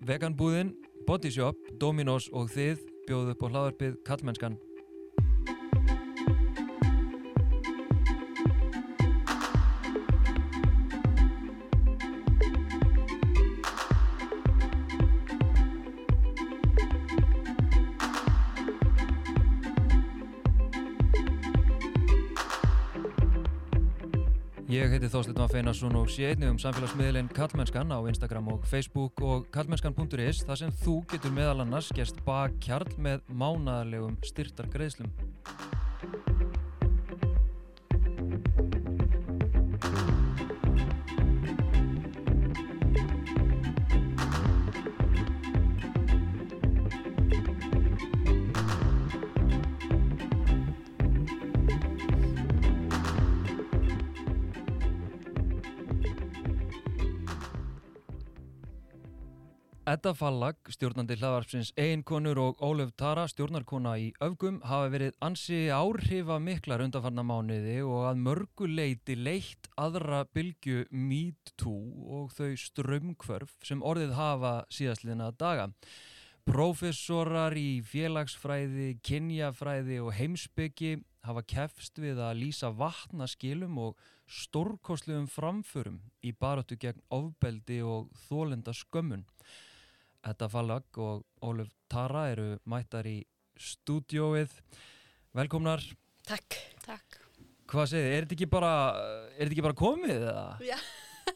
Veganbúðin, Bodyshop, Dominos og þið bjóðu upp á hlaðarpið Kallmennskan. Ég heiti Þorstein Maff Einarsson og sé einnig um samfélagsmiðlinn Kallmennskan á Instagram og Facebook og kallmennskan.is þar sem þú getur meðal annars gerst bak kjarl með mánaðarlegum styrtar greiðslum. Edda Fallag, stjórnandi hlaðvarpsins Einkonur og Ólef Tara, stjórnarkona í Öfgum, hafa verið ansi áhrifa miklar undanfarnar mánuði og að mörguleiti leitt aðra bylgu Meet Too og þau strömmkvörf sem orðið hafa síðastliðna daga. Professorar í félagsfræði, kynjafræði og heimsbyggi hafa kefst við að lýsa vatnaskilum og stórkosluðum framförum í baróttu gegn ofbeldi og þólenda skömmun. Edda Fallag og Óluf Tara eru mættar í stúdióið. Velkomnar. Takk. Takk. Hvað segir þið? Er þetta ekki bara, er þetta ekki bara komið eða? Já,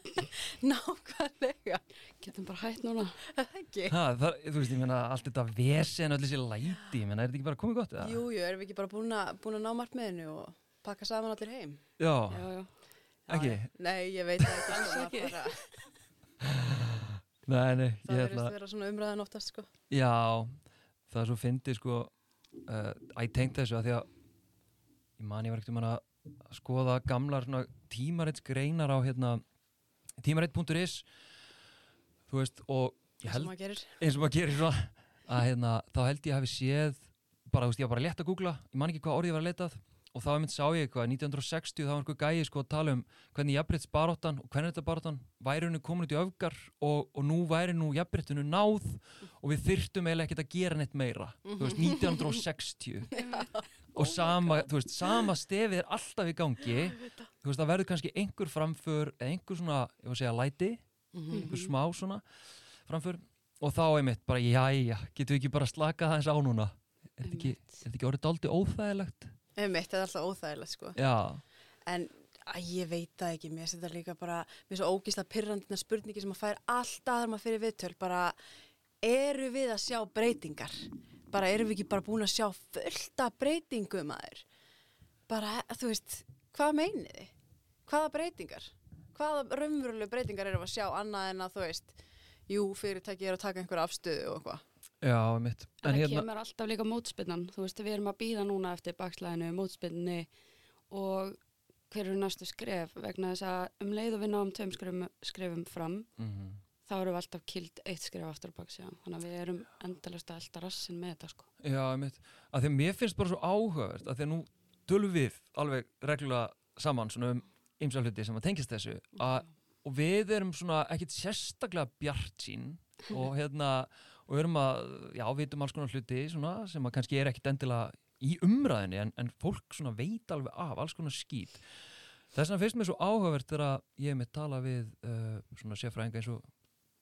nákvæmlega. Getum bara hætt núna. Ekki. Ha, það, þú veist, ég meina, allt þetta vesen, öll þessi læti, ég meina, er þetta ekki bara komið gott eða? Jú, jú, erum við ekki bara búin að, búin að ná markmiðinu og pakka saman allir heim? Já, Já, já. ekki? Nei, ég veit ekki. Alls ekki. Nei, nei, Það ég verðist ætla, vera svona umræðan oftast, sko. já, það er svo fyndið, sko, uh, að ég tengt þessu að því að, ég man, ég var ekkert um að skoða gamlar svona tímarittsgreinar á, hérna, tímarit.is, þú veist, og held, eins og maður gerir svona að hérna, þá held ég hafi séð bara, þú veist, ég var bara létt að googla ég man ekki hvað orðið var að letað og þá mynd sá ég eitthvað, 1960 þá var einhver gæi sko að tala um hvernig jafnbrettsbaróttan og hvernig þetta baróttan væri henni komin út í öfgar og, og nú væri nú jafnbrettinu náð og við þyrftum eiginlega ekkert að gera neitt meira þú veist, 1960 og sama, þú veist, sama stefið er alltaf í gangi. Þú veist, það verður kannski einhver framför eða einhver svona, ég var að segja læti einhver smá svona framför. Og þá einmitt bara, jæja, getum við ekki bara slakað aðeins á núna? Er þetta ekki, ekki orðið dálítið óþægilegt? Einmitt, þetta er alltaf óþægilegt, sko. Já, En að ég veit það ekki, mér setja líka bara, mér er svo ógísla pyrrandina spurningi sem að fær alltaf þegar maður fyrir viðtöl, bara eru við að sjá breytingar? Bara eru við ekki bara búin að sjá fullta breytingum aður? Bara, þú veist, hvað meinið þið? Hvaða breytingar? Hvaða raunverulegu breytingar eru að sjá annað en að þú veist, jú, fyrirtæki er að taka einhver afstöðu og eitthvað? Já, einmitt En það hérna, kemur alltaf líka mótspinnan. Þú veist, við erum að býða núna eftir bakslæðinu, mótspinni og hver eru næstu skref vegna þess að um leið og við náum tveim skrefum, skrefum fram mhm, þá erum við alltaf kild eitt skref aftur baks, já. Þannig að við erum endalast að elda rassin með þetta, sko. já, einmitt að því að mér finnst bara svo áhugavert að því að nú tölum við alveg reglulega saman svona um ymsa hluti sem að tengist þessu að, og við erum svona ekkit sérstaklega bjart sín og hérna og erum að, já, vitum alls konar hluti svona, sem að kannski er ekkit endilega í umræðinni en, en fólk veit alveg af alls konar skýt þess vegna finnst mér svo áhugavert þegar ég mitt tala við uh, svona sérfræðinga eins og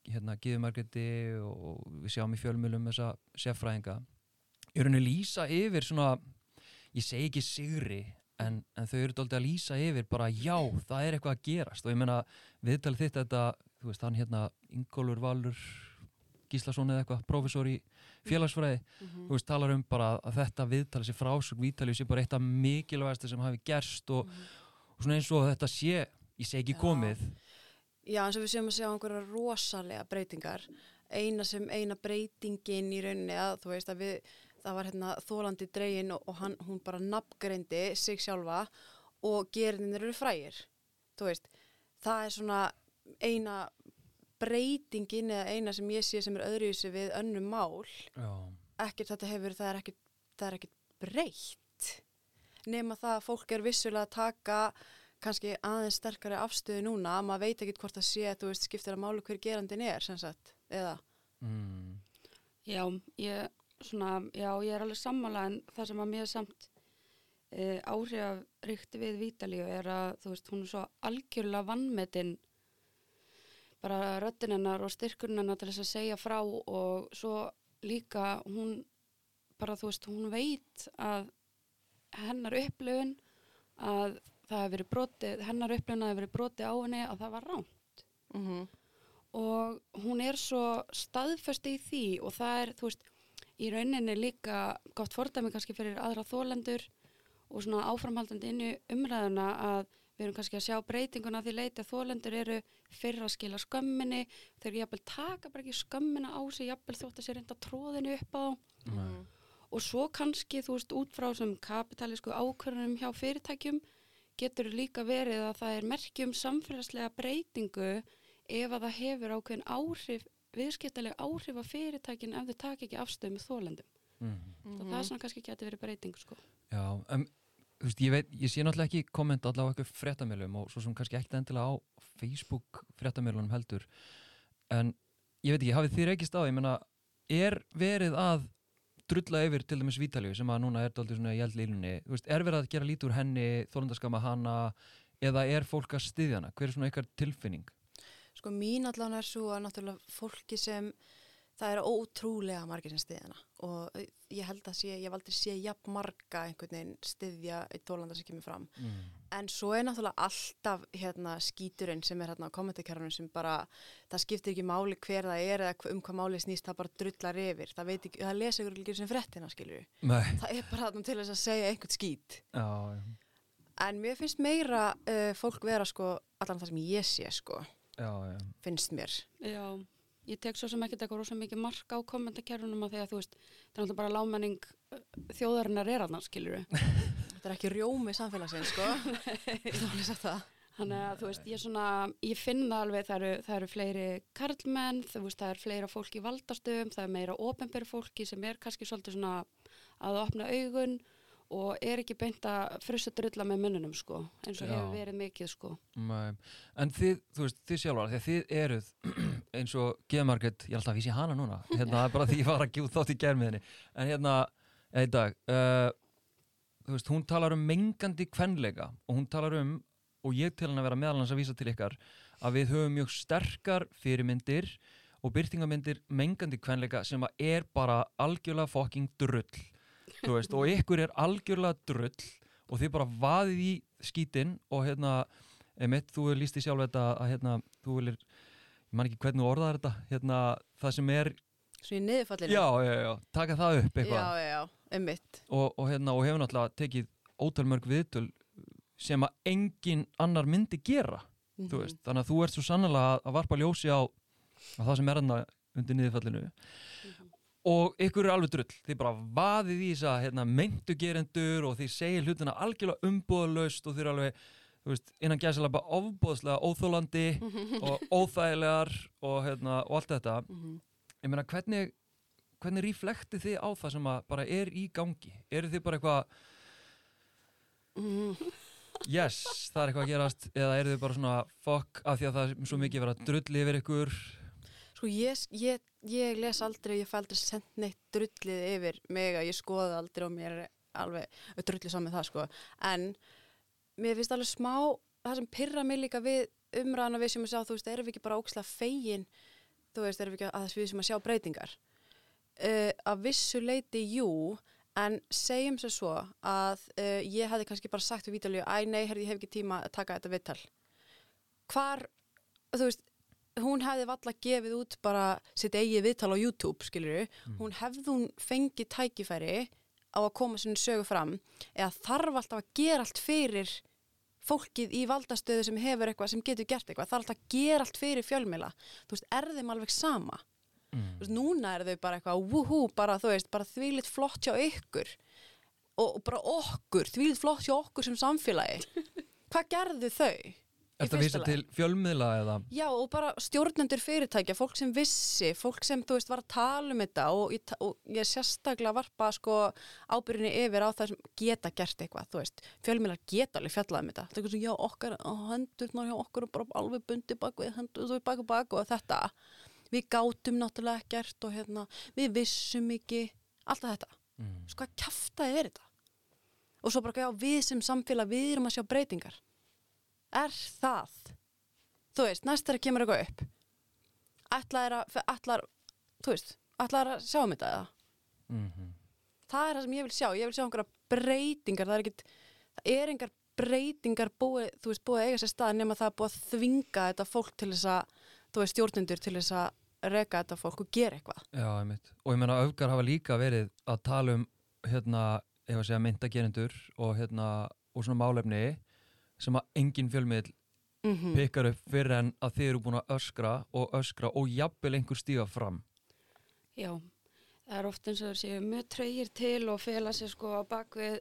hérna Gíður Margreti og, við sjáum í fjölmjölum þessa sérfræðinga. Í rauninni lýsa yfir svona ég segi ekki sigri en, en þau eru dálítið að lýsa yfir bara já, það er eitthvað að gerast. Og ég meina viðtalið þitt þetta, þú veist, hann hérna Ingólfur Valur Gíslason eða eitthvað, prófessor í félagsfræði þú veist, talar um bara að þetta viðtalið sé frásögn, viðtalið sé bara eitt af mikilvægast sem hafi gerst og, og svona eins og þetta sé, ég segi ekki komið Já, eins og við séum að sjá einhverja rosalega breytingar. Eina sem eina breytingin í rauninni að þú veist að við, það var hérna þólandi dregin og, og hann, hún bara nafngreindi sig sjálfa og gerinir eru frægir. Þú veist, það er svona eina breytingin eða eina sem ég sé sem er öðruvísi við önnum mál. Já, Ekkert þetta hefur, það er ekkert, það er ekkert breytt. Nema það að fólk er vissulega að taka kannski aðeins sterkari afstöðu núna að maður veit ekkert hvort það sé að þú veist skiptir að málu hver gerandin er sem sagt eða mm. Já, ég, svona, já, ég er alveg sammála en það sem að mér samt e, áhrifríkt við Vítalíu er að þú veist, hún er svo algjörlega vannmetinn bara röddinn hennar og styrkurinn hennar til þess að segja frá og svo líka hún bara þú veist, hún veit að hennar upplifun að það hefur verið brotið, hennar upplifun að það hefur verið brotið á henni að það var rán Mm og hún er svo staðföst í því og það er, þú veist, í rauninni líka gott fordæmi kannski fyrir aðra þólendur og svona áframhaldandi inn í umræðuna að við erum kannski að sjá breytinguna að því leiti að þólendur eru fyrir að skila skömminni, þeir jafnvel taka bara ekki skömmina á sig, jafnvel þótt að sér reynda tróðinu upp á Mhm. og svo kannski, þú veist, út frá sem kapitalísku ákvörðunum hjá fyrirtækjum getur líka verið að það er merkjum samfélagslega breytingu ef að það hefur ákveðin áhrif, viðskiptalega áhrif af fyrirtækin ef þau taka ekki afstöð með þólendum. Mm. Mm. Það er svona kannski getur verið breyting, sko. Já, um, veist, ég veit, ég sé náttúrulega ekki kommenta allavega eitthvað fréttamilum og svo sem kannski ekkert endilega á Facebook fréttamilunum heldur. En ég veit ekki, hafið þið reykist á, ég meina er verið að drulla yfir til dæmis Vítalíu sem að núna er daldið svona í veist, er verið að gera lítið úr henni, þólandaskama hana eða er fólk að styðja hana, hver er svona ykkar tilfinning? Sko mín allan er svo að náttúrulega fólki sem það eru ótrúlega margir sem stiðjana og ég held að sé, ég hef aldrei sé jafn marga einhvern veginn stiðja í tólanda sem kemur fram. Mm. En svo er náttúrulega alltaf hérna skíturinn sem er hérna á kommentarkerfunum sem bara, það skiptir ekki máli hver það er eða um hvað máli snýst, það bara drullar yfir. Það veit ekki, það lesa ykkur ekki sem frettina, skilju. Nei, Það er bara þarna til þess að segja einhvern skít. já, En mér finnst meira uh, fólk vera sko, allan það sem ég sé sko, já, já. finnst mér. Já, ég tek svo sem ekkert eitthvað rosa mikið mark á kommentarkerfunum að því að þú veist, það er náttúrulega bara lámenning þjóðarinnar er annars, skilur við. Þetta er ekki rjómi samfélagsins, sko. Alveg. Þannig að þú veist, ég svona, ég finn það alveg, það eru, það eru fleiri karlmenn, veist, það er fleira fólk í valdastöðum, það er meira ofinbæri fólki sem er kannski svolítið svona að opna augun og er ekki beint að frussa drulla með munnunum, sko, eins og Já. hefur verið mikið, sko. Nei. En þið, þú veist, þið sjálfar, því að þið eruð eins og Geðmarget, ég er alltaf að vísi hana núna, hérna, það er bara því ég var að gjúð þátt í germiðinni, en hérna, eða í dag, uh, þú veist, hún talar um mengandi kvenleika og hún talar um, og ég til hann að vera meðal hans að vísa til ykkar, að við höfum mjög sterkar fyrirmyndir og byrtingamyndir mengandi kvenleika sem að er bara algjörlega fokking drull, veist, og ykkur er algjörlega drull og þið bara vaðið í skítinn og hérna, Emitt, þú líst í sjálf þetta að hérna, þú viljir, ég man ekki hvernig þú orðaðir þetta, hérna, það sem er, Svo í niðurfallinu. já, já, já, taka það upp já, eitthvað já, já, ummitt. og, og hérna, og hefur náttúrulega tekið ótalmörg viðtöl sem að engin annar myndi gera, Mhm. þú veist, þannig að þú ert svo sannlega að, varpa ljósi á, á það sem er hérna undir niðurfallinu og ykkur er alveg drull, þið bara vaðið í þess að hérna, meintu gerendur og þið segir hlutina algjörlega umbúðalaust og þið er alveg, þú veist, innan gæsala bara ofbúðslega óþólandi og óþægilegar og, hérna, og allt þetta. Mhm. ég meina hvernig hvernig reflektið þið á það sem bara er í gangi? Eru þið bara eitthvað Mhm. yes, það er eitthvað að gerast. Eða eru þið bara svona fuck af því að það er svo mikið verið að drulli yfir ykkur Sko ég, ég, ég les aldrei, ég fæ aldrei sendt neitt drullið yfir mig að ég skoða aldrei og mér er alveg drullið saman það sko. En mér finnst alveg smá, það sem pyrra mig líka við umræðan við sem að sjá, þú veist, erum við ekki bara ókslega fegin, þú veist, erum við ekki að þess við sem að sjá breytingar. Uh, að vissu leiti, jú, en segjum sér svo að uh, ég hefði kannski bara sagt við Vítalíu, æ nei, herri, ég hef ekki tíma að taka þetta viðtal. Hvar, þú veist, hún hefði valla gefið út bara sitt eigið viðtal á YouTube, skilur hún hefði hún fengið tækifæri á að koma sinni sögu fram eða þarf alltaf að gera allt fyrir fólkið í valdastöðu sem hefur eitthvað sem getur gert eitthvað, þarf alltaf að gera allt fyrir fjölmiðla, þú veist, er þeim alveg sama? Mm. þú veist, núna er þau bara eitthvað wúhú, bara þú veist, bara þvílitt flott hjá ykkur. Og, og bara okkur, þvílitt flott hjá okkur sem samfélagi. Hvað gerðu þau? Er þetta að vísa til fjölmiðla eða Já, og bara stjórnendur fyrirtækja, fólk sem vissi, fólk sem, þú veist, var að tala um þetta og og ég sérstaklega varpa sko ábyrjunni yfir á það sem geta gert eitthvað, þú veist, fjölmiðlar geta alveg fjallað um þetta. Það er eitthvað sem, já, okkar, hendurnar hjá okkur er bara alveg bundi bak við hendur, þú bak og bak og þetta. við gátum náttúrulega ekkert og hérna, við vissum ekki alltaf þetta, mm. sko hvað kjaftaði er þetta og svo bara, já, við sem samfélag við erum að sjá breytingar er það? Þú veist, næst er að kemur eitthvað upp. Ætlar að ætlar, þú veist, ætlar að sjá um þetta eða? Mm það er það sem ég vil sjá, ég vil sjá einhverja breytingar, það er ekkit það er einhver breytingar búið, þú veist, búið eiga sér stað nema það er búið að þvinga þetta fólk til þess að, þú veist, stjórnendur til þess að reka þetta fólk og gera eitthvað. Já, einmitt. Og ég meina öfgar hafa líka verið að tala um hérna, ef að segja myndagerendur og hérna, og svona málefni sem að engin fjölmiðl mm pikkar upp fyrir en að þið eru búin að öskra og öskra og jafnvel einhver stíga fram. Já, það er oft eins og þeir séu mjög treyir til og fela sér sko á bakvið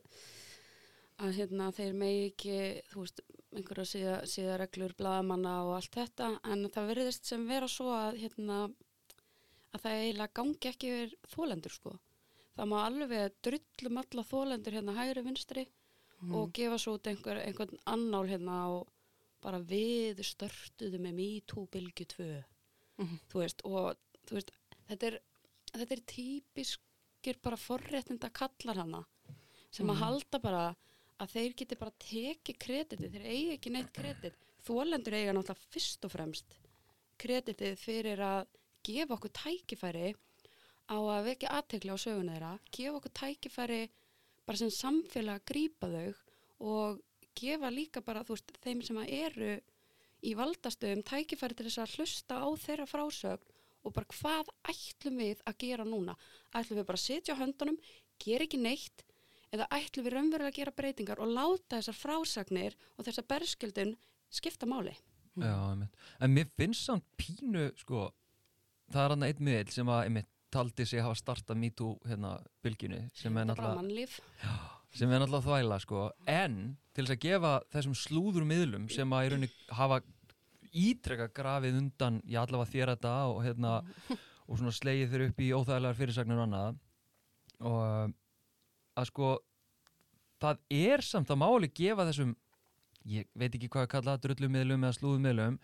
að hérna þeir megi ekki, þú veist, einhverja síða, síða reglur, bladamanna og allt þetta en það veriðist sem vera svo að hérna að það eiginlega gangi ekki yfir þólendur sko. Það má alveg drullum alla þólendur hérna hægri vinstri og gefa svo út einhver, einhvern annál hérna og bara við störtuðum með MeToo bylgu 2 Mhm. þú veist og þú veist, þetta er, þetta er típiskir bara forréttinda kallar hana sem að halda bara að þeir geti bara tekið kreditið, þeir eigi ekki neitt kredit. Þólendur eiga náttúrulega fyrst og fremst kreditið fyrir að gefa okkur tækifæri á að vekja aðtekla á söguna þeirra gefa okkur tækifæri bara sem samfélag að grípa þau og gefa líka bara þú veist, þeim sem eru í valdastöðum tækifæri til þess að hlusta á þeirra frásögn og bara hvað ætlum við að gera núna ætlum við bara að setja á höndunum gera ekki neitt eða ætlum við raunverulega að gera breytingar og láta þessar frásagnir og þessar berskjöldun skipta máli Já. En mér finnst samt pínu, sko, það er hann einn miðl sem að, taldi sig hafa startað MeToo, hérna, bylginu, sem er náttúrulega, er þvæla, sko, en til þess að gefa þessum slúður miðlum sem að í rauninni hafa ítrekka grafið undan, ég allavega þér þetta og hérna, og svona slegið þeir upp í óþægilegar fyrirsagnir og annað. Og að sko það er samt að máli gefa þessum ég veit ekki hvað að kalla það, drullumiðlum eða slúðumiðlum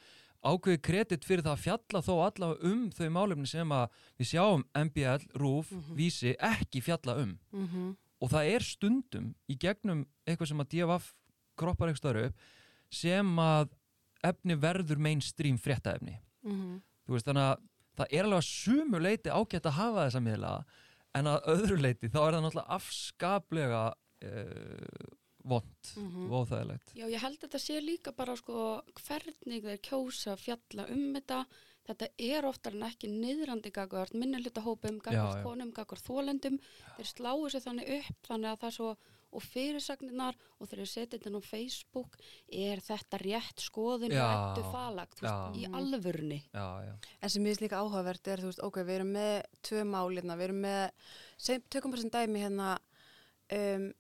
ákveði kredit fyrir það að fjalla þó allavega um þau málefni sem að við sjáum MBL, RÚF, Vísi ekki fjalla um -hmm. og það er stundum í gegnum eitthvað sem að DFF kroppar eitthvað upp sem að efni verður mainstream fréttaefni Mhm. þú veist þannig að það er alveg að sumu leiti ágætt að hafa þessa miðla en að öðru leiti þá er það náttúrulega afskaplega uh, vond Mhm. og óþægilegt Já, ég held að þetta sé líka bara sko hvernig þeir kjósa fjalla um þetta. Þetta er oftar en ekki niðrandi gagvart, minni hluta hópum, gagvart konum, gagvart þólendum. Þeir sláu sér þannig upp þannig að það er svo, og fyrirsagninar og þeir eru setið þetta á Facebook, er þetta rétt skoðun Já, rættu falagt, í alvörni. já, já, En sem ég veist líka áhugavert er, þú veist, ok, við erum með tvö málirna, við erum með, sem, tökum bara sem dæmi hérna, um,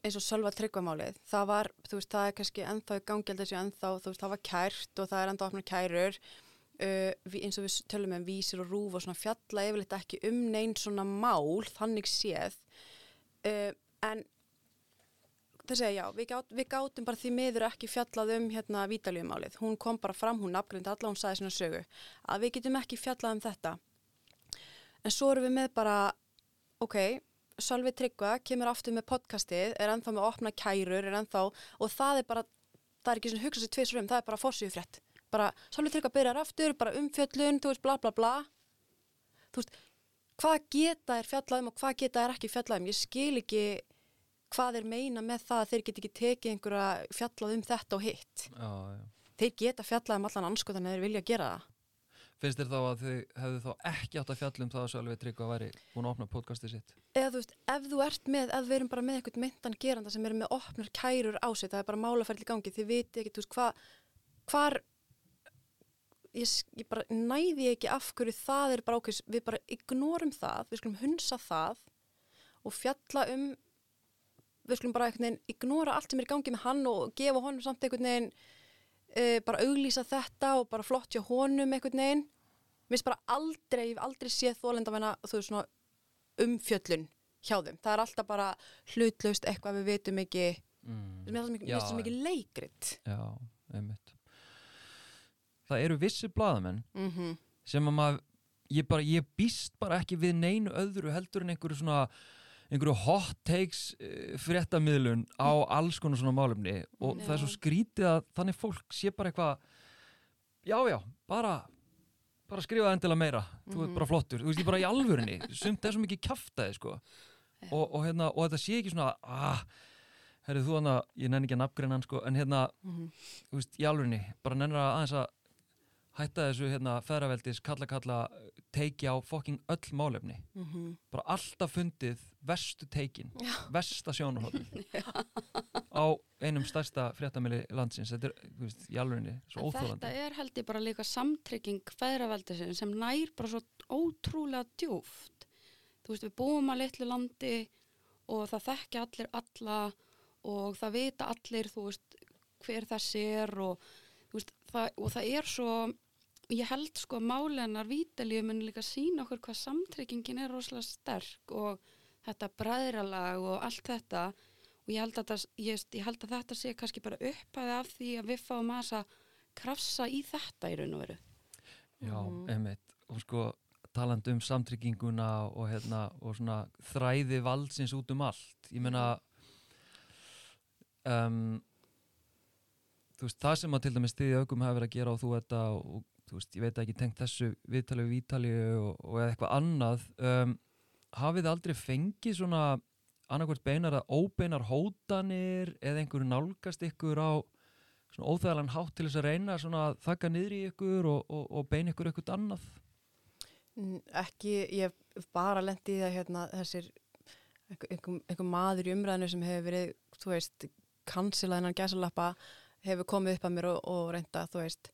eins og Sölva tryggvamálið, það var, þú veist, það er kannski ennþá í að þessi ennþá, þú veist, það var kært og það er ennþá opnar kærur, uh, eins og við tölum um vísir og rúf og svona fjalla yfirleitt ekki um neinn svona mál, þannig séð, uh, en það segja já, við, gát, við gátum bara því miður ekki fjallað um hérna vítaljumálið, hún kom bara fram, hún nafngrind alla, hún sagði svona sögu, að við getum ekki fjallað um þetta. En svo erum við með bara, ok, Sölvi Tryggva kemur aftur með podcastið, er ennþá með opna kærur, er ennþá, og það er bara, það er ekki svona hugsað sér tvisur um, það er bara fórsíðu frétt. Bara, Sölvi Tryggva byrjar aftur, bara umfjöllun, þú veist, bla bla bla. Þú veist, hvað geta er fjallað um og hvað geta er ekki fjallað um? Ég skil ekki hvað er meina með það að þeir get ekki tekið einhverja fjallað um þetta og hitt. já, já. Þeir geta fjallað um allan anskotan eða þeir vilja gera það. Finnst þér þá að þið hefðu þá ekki átt að fjalla um það að Sölvi Tryggva væri búin að opna podcastið sitt? Eða þú veist, ef þú ert með, ef við erum bara með eitthvað myndan geranda sem eru með opnur kærur á sig, það er bara málaferðli í gangi, þið viti ekki, þú veist, hvað, hvar, ég, ég bara næði ekki af hverju það er bara ákveðs, við bara ignorum það, við skulum hunsa það og fjalla um, við skulum bara veginn ignora allt sem er í gangi með hann og gefa honum samt veginn, uh, bara auglýsa þetta og bara flott hjá honum einhvern veginn, mér finnst bara aldrei, ég hef aldrei séð þólenda meina, þú veist, svona umfjöllun hjá þeim. Það er alltaf bara hlutlaust eitthvað við vitum ekki, mm. mér finnst það svo mikið leikrit. Já, einmitt Það eru vissi blaðamenn Mm -hmm. sem að maður ég, bara, ég býst bara ekki við neinu öðru heldur en einhverju svona einhverju hot takes uh, fréttamiðlun á alls konar svona málumni og Já. það er svo skrítið að þannig fólk sé bara eitthvað já já, bara bara skrifa endilega meira, þú ert Mhm. bara flottur þú veist, ég bara í alvörinni, sumt er svo mikið kjaftaði sko og, og, hérna, og þetta sé ekki svona ah, herrið þú hann að, ég nenni ekki að nafngreina hann sko, en hérna, Mhm. þú veist, í alvörinni bara nennir að aðeins að hætta þessu hérna feðraveldis kalla kalla teiki á fokking öll málefni Mhm. bara alltaf fundið vestu teikin Já. versta sjónarhóðin á einum stærsta fréttamili landsins þetta er, þú veist, í alvörinni svo En óþólandi þetta er held ég bara líka samtrygging feðraveldisinn sem nær bara svo ótrúlega djúft. Þú veist, við búum að litlu landi og það þekkja allir alla og það vita allir, þú veist, hver þessi er og, veist, það, og það er svo, ég held sko að málenar vítalíu mun líka sína okkur hvað samtryggingin er rosalega sterk og þetta bræðralag og allt þetta og ég held að, það, ég, ég held að þetta sé kannski bara upphæði af því að við fáum að krafsa í þetta í raun og veru. já, Mhm. einmitt og sko talandi um samtrygginguna og hérna og svona þræði valdsins út um allt ég meina um, þú veist, það sem að til dæmis augum hafa verið að gera og þú þetta og þú veist, ég veit ekki tengt þessu viðtalið við Ítalíu og, og eitthvað annað um, hafið þið aldrei fengið svona annarkvært beinar að óbeinar hótanir eða einhverju nálgast ykkur á svona óþægilegan hátt til þess að reyna svona að þakka niður í ykkur og, og, og beina ykkur eitthvað annað? Ekki, ég hef bara lendi í það hérna þessir einhver, einhver maður í umræðinu sem hefur verið, þú veist, kansilaðinan gæsalappa hefur komið upp að mér og, og reynda, þú veist,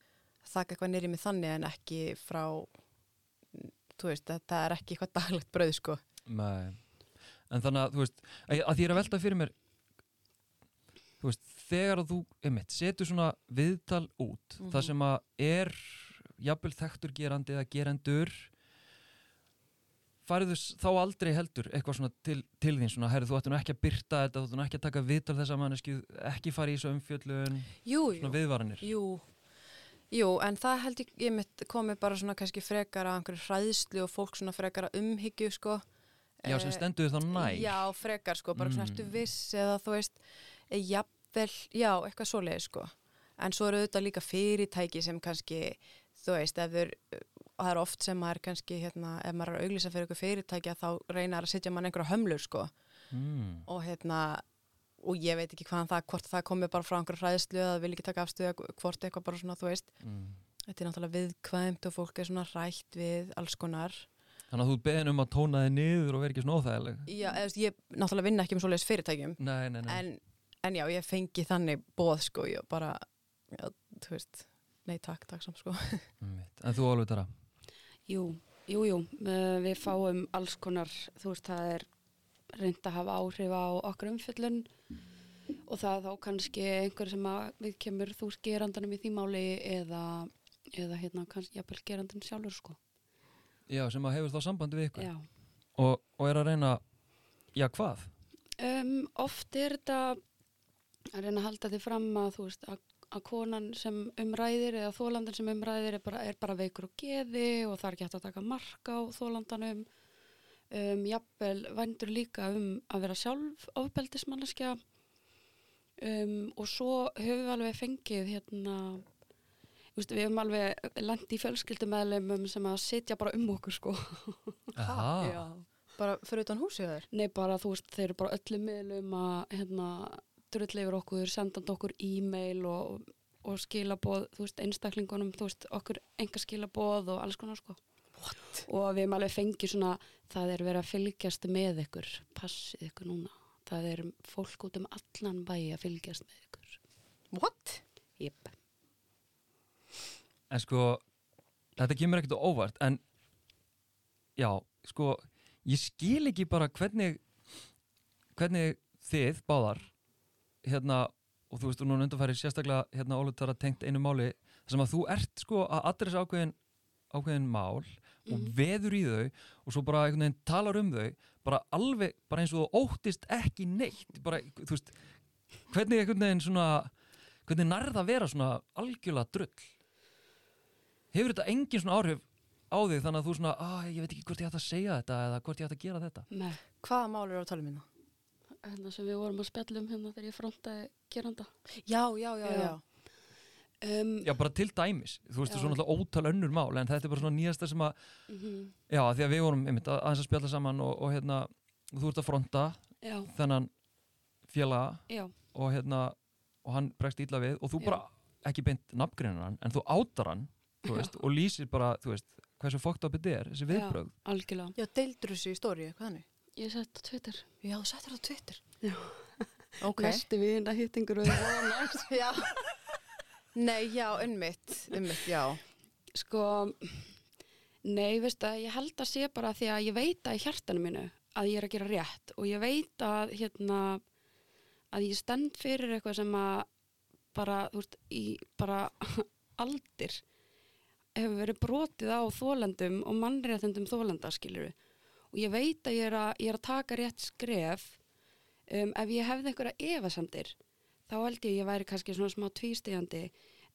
þakka eitthvað nýrið mig þannig en ekki frá, mm, þú veist, þetta er ekki eitthvað daglegt brauð, sko. Nei. en þannig að þú veist að, að því er að velta fyrir mér þú veist, þegar að þú einmitt, setur svona viðtal út Mhm. það sem að er jafnvel þekktur gerandi eða gerendur færðu s- þá aldrei heldur eitthvað svona til, til þín svona, herri þú ættu nú ekki að byrta þetta þú ættu nú ekki að taka viðtal þessa manneski ekki fara í þessu umfjöllun Jú, svona viðvaranir Jú, jú, en það held ég, ég mitt komið bara svona kannski frekar að einhverju hræðslu og fólk svona frekar að umhyggju, sko. já, sem Eh, stendur þá nær Já, frekar sko, bara svona Mm. ertu viss eða þú veist, eh, jafnvel, já, eitthvað svoleiði sko. En svo eru auðvitað líka fyrirtæki sem kannski, þú veist, ef þau, það er oft sem maður kannski, hérna, ef maður er að auglýsa fyrir eitthvað fyrirtæki að þá reynar að setja mann einhverja hömlur sko. mm. Og hérna, og ég veit ekki hvaðan það, hvort það komið bara frá einhverju hræðslu eða vil ekki taka afstöða, hvort eitthvað bara svona, þú veist, Mm. þetta er náttúrulega viðkvæmt og fólk er svona rætt við alls konar. þannig að þú beðin um að tóna þið niður og vera ekki svona óþægileg. Já, eða, ég náttúrulega vinna ekki með svoleiðis fyrirtækjum, nei, nei, nei. En, en já, ég fengi þannig bóð sko, ég bara já, þú veist, nei takk, takk samt sko. En þú alveg þarra Jú, jú, jú, uh, við fáum alls konar, þú veist, það er reynd að hafa áhrif á okkar umfjöllun og það þá kannski einhver sem við kemur þú gerandanum í því máli eða, eða hérna kannski jafnvel gerandan sjálfur sko. já, sem að hefur þá sambandi við ykkur og, og er að reyna já, hvað? Um, oft er þetta að reyna að halda því fram að þú veist að, að konan sem umræðir eða þólandan sem umræðir er bara, er bara veikur og geði og það er ekki hægt að taka mark á þólandanum um, jafnvel vændur líka um að vera sjálf ofbeldismanneskja um, og svo höfum við alveg fengið hérna þú veist, við höfum alveg lent í fjölskyldumæðlumum sem að sitja bara um okkur sko Aha. bara fyrir utan húsið þér Nei, bara þú veist, þeir eru bara öllum miðlum að hérna, drull yfir okkur, sendandi okkur e-mail og, og skilaboð, þú veist, einstaklingunum, þú veist, okkur enga skilaboð og alls konar, sko. What? Og við erum alveg fengið svona, það er verið að fylgjast með ykkur, passið ykkur núna. Það er fólk út um allan bæ að fylgjast með ykkur. what? Jep. En sko, þetta kemur ekkert óvart, en já, sko, ég skil ekki bara hvernig, hvernig þið báðar, hérna, og þú veist, þú núna undanfæri sérstaklega, hérna, Ólið þar að tengt einu máli, þar sem að þú ert, sko, að adressa ákveðin, ákveðin mál og Mhm. veður í þau og svo bara einhvern veginn talar um þau, bara alveg, bara eins og þú óttist ekki neitt, bara, þú veist, hvernig einhvern veginn svona, hvernig nærða að vera svona algjörlega drull? Hefur þetta engin svona áhrif á þig þannig að þú svona, að ég veit ekki hvort ég ætti að segja þetta eða hvort ég ætti að gera þetta Nei, Hvaða mál eru á talum minna? hérna sem við vorum að spjalla um hérna þegar ég frontaði geranda. Já, já, já, Já. já. Um, Já, bara til dæmis, þú veist, Já. það er svona alltaf ótal önnur mál en þetta er bara svona nýjasta sem að mhm, já, því að við vorum einmitt að- aðeins að spjalla saman og, og hérna, þú ert að fronta Já, þennan félaga já, og hérna, og hann bregst illa við og þú Já. bara ekki beint nafngreinar hann, en þú átar hann þú veist, og lýsir bara, þú veist hversu fokkt á þetta er, þessi Já. viðbrögð algjörlega. Já, deildur þessu í stóri, hvað hannu? Ég sett á Twitter. Já, þú það á Twitter. Já. Ok. Næstu við hittingur og það var næst. Já. Nei, já, unnmitt, unnmitt, já. Sko, nei, veist að ég held að sé bara því að ég veit að í hjartanu mínu að ég er að gera rétt og ég veit að hérna að ég stend fyrir eitthvað sem að bara, þú veist, í bara aldir hefur verið brotið á þólendum og mannréttendum þólenda, skilur og ég veit að ég er að, ég er að taka rétt skref um, ef ég hefði einhverja efasendir þá held ég að ég væri kannski svona smá tvístegandi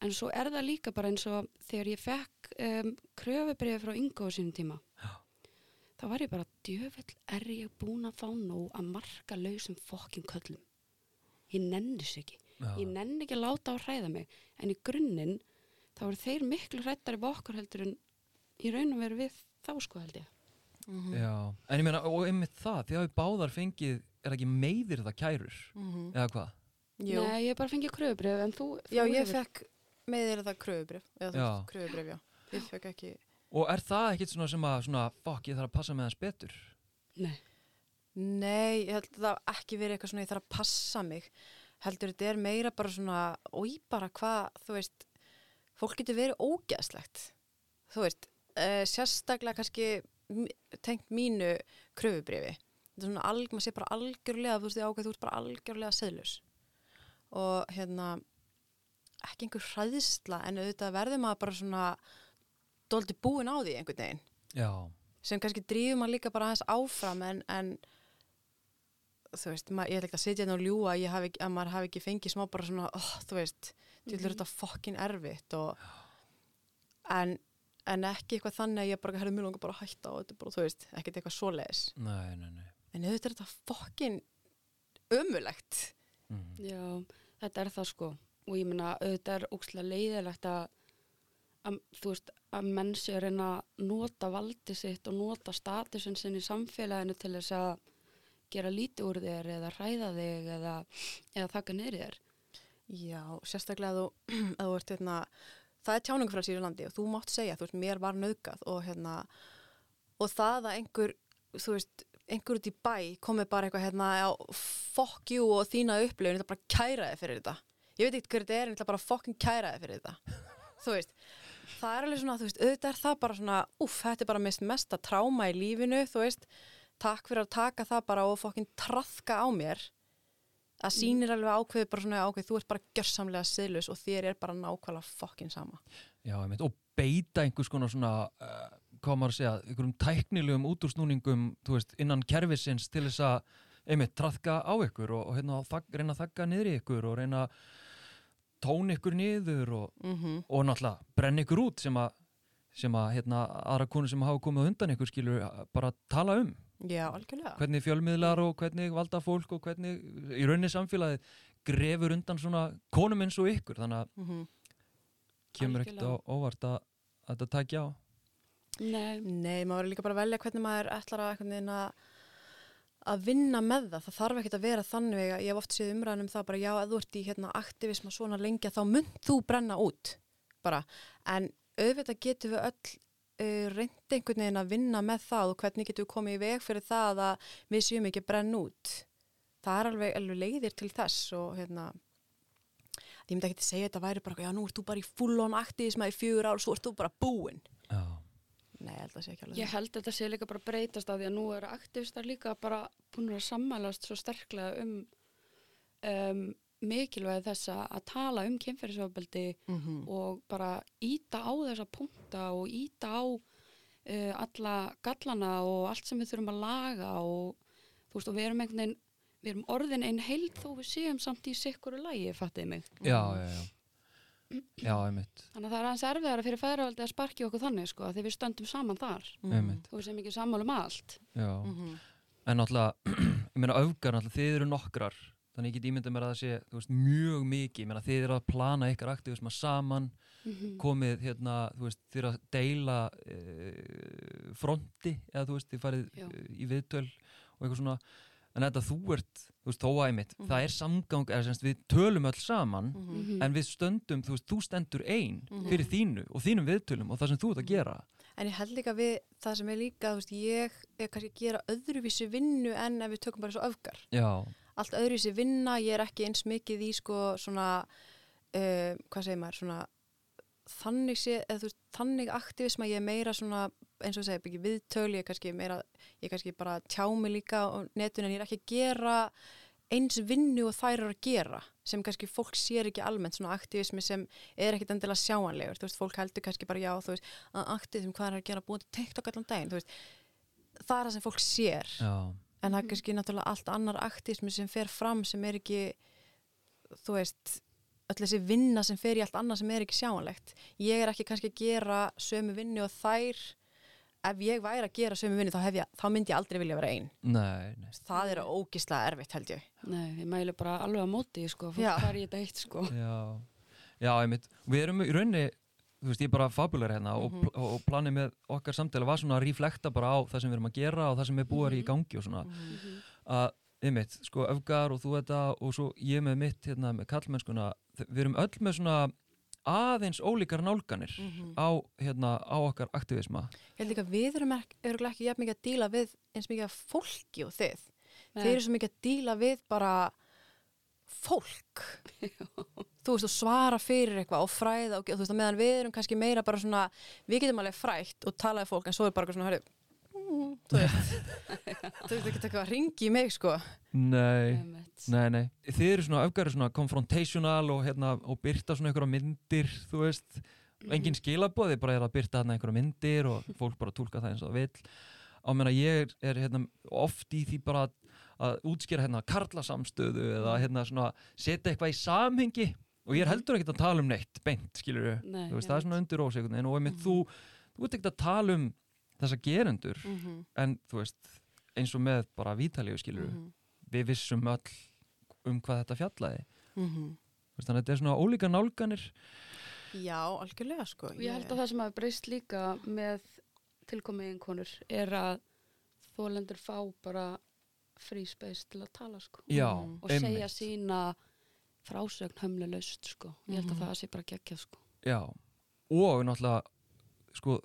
en svo er það líka bara eins og þegar ég fekk um, kröfubriði frá Ingo á sínum tíma Já. þá var ég bara djöfull er ég búin að fá nóg að marka lausum fokkin köllum ég nenni þessu ekki Já. ég nenni ekki að láta á að hræða mig en í grunninn þá eru þeir miklu hrættari við okkur heldur en í raun og veru við þá sko held ég Mhm. Já, en ég meina, og einmitt það því að við báðar fengið, er ekki meiðir það kærur, Mhm. eða hvað? Jú. Nei, ég bara fengið kröfubrið en þú, þú Já, ég hefur- fekk með þér það kröfubrif. Eða kröfubrif, já. Ég fekk ekki... Og er það ekkit svona sem að, svona, fuck, ég þarf að passa með hans betur? Nei, Nei, ég held að það ekki verið eitthvað svona ég þarf að passa mig. Heldur þetta er meira bara svona, oi bara hvað, þú veist, fólk getur verið ógeðslegt. Þú veist, uh, sérstaklega kannski tengt mínu kröfubrifi. Þetta er svona, alg, maður sé bara algjörlega, þú veist, því ákveð, þú ert bara algjörlega seðlus. Og hérna, ekki einhver hræðsla, en auðvitað verður maður bara svona, dóldi búin á því einhvern veginn Já, sem kannski drífum maður líka bara aðeins áfram en, en þú veist, maður, ég ætla ekki að sitja hérna og ljúga að, ég hafi, ekki- að maður hafi ekki fengið smá bara svona, oh, þú veist, þú Mhm. er þetta fokkin erfitt og en, en ekki eitthvað þannig að ég bara hefði mjög langa bara að hætta og þetta er bara, þú veist, ekkert eitthvað nei, nei. en auðvitað er þetta fokkin ömulegt Mm. Já, þetta er það sko. Og ég meina auðvitað er ókslega leiðilegt að, að þú veist að menn sé að reyna að nota valdi sitt og nota statusin sinn í samfélaginu til þess að gera lítið úr þér eða hræða þig eða, eða þakka í þér. Já, sérstaklega að þú, að þú ert hérna, það er tjáningu frá síru landi og þú mátt segja, þú veist, mér var naukað og hérna, og það að einhver, þú veist, einhver út í bæ komið bara eitthvað hérna, fuck you og þína upplifun, þetta bara kæraði fyrir þetta. Ég veit ekkert hver þetta er, en þetta bara fucking kæraði fyrir þetta. þú veist, það er alveg svona, þú veist, auðvitað er það bara svona, uff, þetta er bara mest mesta tráma í lífinu, þú veist, takk fyrir að taka það bara og fucking trafka á mér. Það sýnir alveg ákveð bara svona ákveð, þú ert bara gjörsamlega siðlus og þér er bara nákvæmlega fokkin sama. Já, einmitt, og beita einhvers konar svona, uh, hvað maður að segja, einhverjum tæknilegum útúrsnúningum, þú veist, innan kerfisins til þess að, einmitt, traðka á ykkur og, og hérna, þak, reyna að þakka niður í ykkur og reyna að tóna ykkur niður og, mm -hmm. og náttúrulega brenna ykkur út sem að, sem að, hérna, aðra konur sem hafa komið undan ykkur skilur bara tala um. Já, algjörlega. Hvernig fjölmiðlar og hvernig valda fólk og hvernig í rauninni samfélagið grefur undan svona konum eins og ykkur þannig að mm kemur ekkert á óvart að, að þetta takja á Nei, Nei, maður verður líka bara að velja hvernig maður ætlar að, að að vinna með það, það þarf ekkert að vera þannig að ég hef oft séð umræðan um það bara já, ef þú ert í hérna, aktivisma svona lengi þá mynd þú brenna út bara, en auðvitað getum við öll uh, reyndi einhvern veginn að vinna með það og hvernig getum við komið í veg fyrir það að við séum ekki að brenna út. Það er alveg, alveg leiðir til þess og hérna ég myndi ekki að segja þetta væri bara, já nú ert þú bara í full on aktivisma í fjögur ár, svo ert þú bara búinn Nei, ég held að það sé ekki alveg ég held að þetta sé líka bara breytast af því að nú eru aktivistar líka bara búin að sammælast svo sterklega um, um mikilvægi þess að að tala um kynferðisofbeldi mm og bara íta á þessa punkta og íta á uh, alla gallana og allt sem við þurfum að laga og þú veist og við erum einhvern veginn við erum orðin einn heild þó við séum samt í sikkuru lægi, fattiði mig. Já, já, já. Já, einmitt, Þannig að það er aðeins erfiðara fyrir fæðravaldi að sparki okkur þannig sko, því við stöndum saman þar. einmitt Þú sem ekki sammála um allt. já. Mhm. en náttúrulega, ég meina öfgar náttúrulega, þið eru nokkrar þannig ég get ímyndað mér að það sé þú veist, mjög mikið, ég meina þið eru að plana ykkar aktivisma saman, Mhm. komið hérna, þú veist, þið eru að deila e, fronti eða þú veist, þið farið Já. e, í viðtöl og eitthvað svona en þetta þú ert, þú veist, þó æmitt Mhm. það er samgang, eða semst við tölum öll saman Mhm. Mhm. en við stöndum, þú veist, þú stendur ein Mhm. fyrir þínu og þínum viðtölum og það sem þú ert að gera En ég held líka við það sem er líka, þú veist, ég er kannski að gera öðruvísi vinnu en ef við tökum bara svo öfgar. já, Allt öðruvísi vinna, ég er ekki eins mikið í sko svona, uh, hvað segir maður, svona þannig sé, eða þú veist, þannig aktivisma, ég er meira svona, eins og ég segi, ekki viðtöl, ég er kannski meira, ég er kannski bara tjá mig líka á netun en ég er ekki að gera eins vinnu og þær eru að gera sem kannski fólk sér ekki almennt svona aktivismi sem er ekkit endilega sjáanlegur. Þú veist, fólk heldur kannski bara já, þú veist að aktivism, hvað er að gera búin til TikTok allan daginn, þú veist. Það er það sem fólk sér. Já, en það er kannski náttúrulega allt annar aktivismi sem fer fram sem er ekki þú veist öll þessi vinna sem fer í allt annað sem er ekki sjáanlegt. Ég er ekki kannski að gera sömu vinnu og þær ef ég væri að gera sömu vinnu þá, þá myndi ég aldrei vilja vera ein nei, nei það er ógislega erfitt held ég Nei, ég mælu bara alveg á móti, sko, fólk hvað er ég þetta eitt, sko. Já, já, einmitt. Við erum í rauninni, þú veist, ég er bara fabular hérna og, Mhm. pl og planið með okkar samtala var svona að reflekta bara á það sem við erum að gera og það sem er búið í Mhm. gangi og svona. Mhm. Að, einmitt, sko, öfgar og þú þetta og svo ég með mitt hérna með kallmennskuna, við erum öll með svona aðeins ólíkar nálganir Mhm. á, hérna, á okkar aktivisma. Ég held líka að við erum ekki, örugglega ekki jafn mikið að díla við eins mikið af fólki og þið. Nei. Þeir eru svo mikið að díla við bara fólk. þú veist, og svara fyrir eitthvað og fræða og þú veist, að meðan við erum kannski meira bara svona, við getum alveg frætt og talaði fólk en svo er bara svona, hörru, mm, þú veist, þú veist ekki eitthvað að ringi í mig, sko. Nei, nei, nei. Þið eru svona öfgar svona confrontational og, hérna, og byrta svona einhverja myndir, þú veist, Mhm. engin skilabóði, bara er að byrta hérna einhverja myndir og fólk bara tólka það eins og það vill. Á meina ég er, hérna, oft í því bara að, að útskýra hérna karlasamstöðu eða hérna svona setja eitthvað í samhengi. Og ég er heldur ekkert að tala um neitt beint, skilur Nei, þú veist, það er svona undir ósegun og einmitt Mhm. þú, þú ert ekkert að tala um þessa gerendur Mm -hmm. en þú veist, eins og með bara vítalíu skilur Mhm. við vissum öll um hvað þetta fjallaði Mhm. Þú veist, þannig að þetta er svona ólíka nálganir Já, algjörlega, sko. Og ég held að það sem hafi breyst líka með tilkomið einkonur er að þólendur fá bara free space til að tala sko já, og segja sína frásögn hömlulegst sko. Ég held að Mhm. það sé bara geggjað sko. Já, og náttúrulega sko,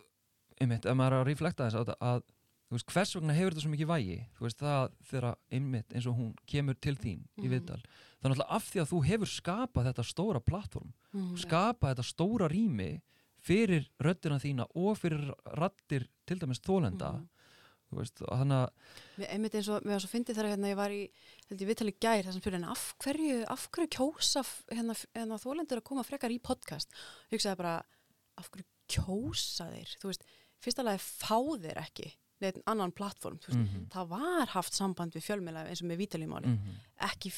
einmitt, ef maður er að reflekta þess að, að veist, hvers vegna hefur þetta svo mikið vægi þú veist, það þegar einmitt eins og hún kemur til þín í Mhm. viðtal er náttúrulega af því að þú hefur skapað þetta stóra plattform, Mhm. skapað þetta stóra rými fyrir röddina þína og fyrir rattir til dæmis þólenda Mhm. þú veist, þannig að Mér einmitt eins og, mér var svo fyndið þegar hérna ég var í, held ég viðtalið gær, það sem spyrir henni, af hverju, af hverju kjósa hérna, hérna þólendur að koma frekar í podcast? Hugsaði bara, af hverju kjósa þeir? Þú veist, fyrsta lagi fá þeir ekki neitt annan plattform, mm það var haft samband við fjölmiðlega eins og með vítalímáli, -hmm. ekki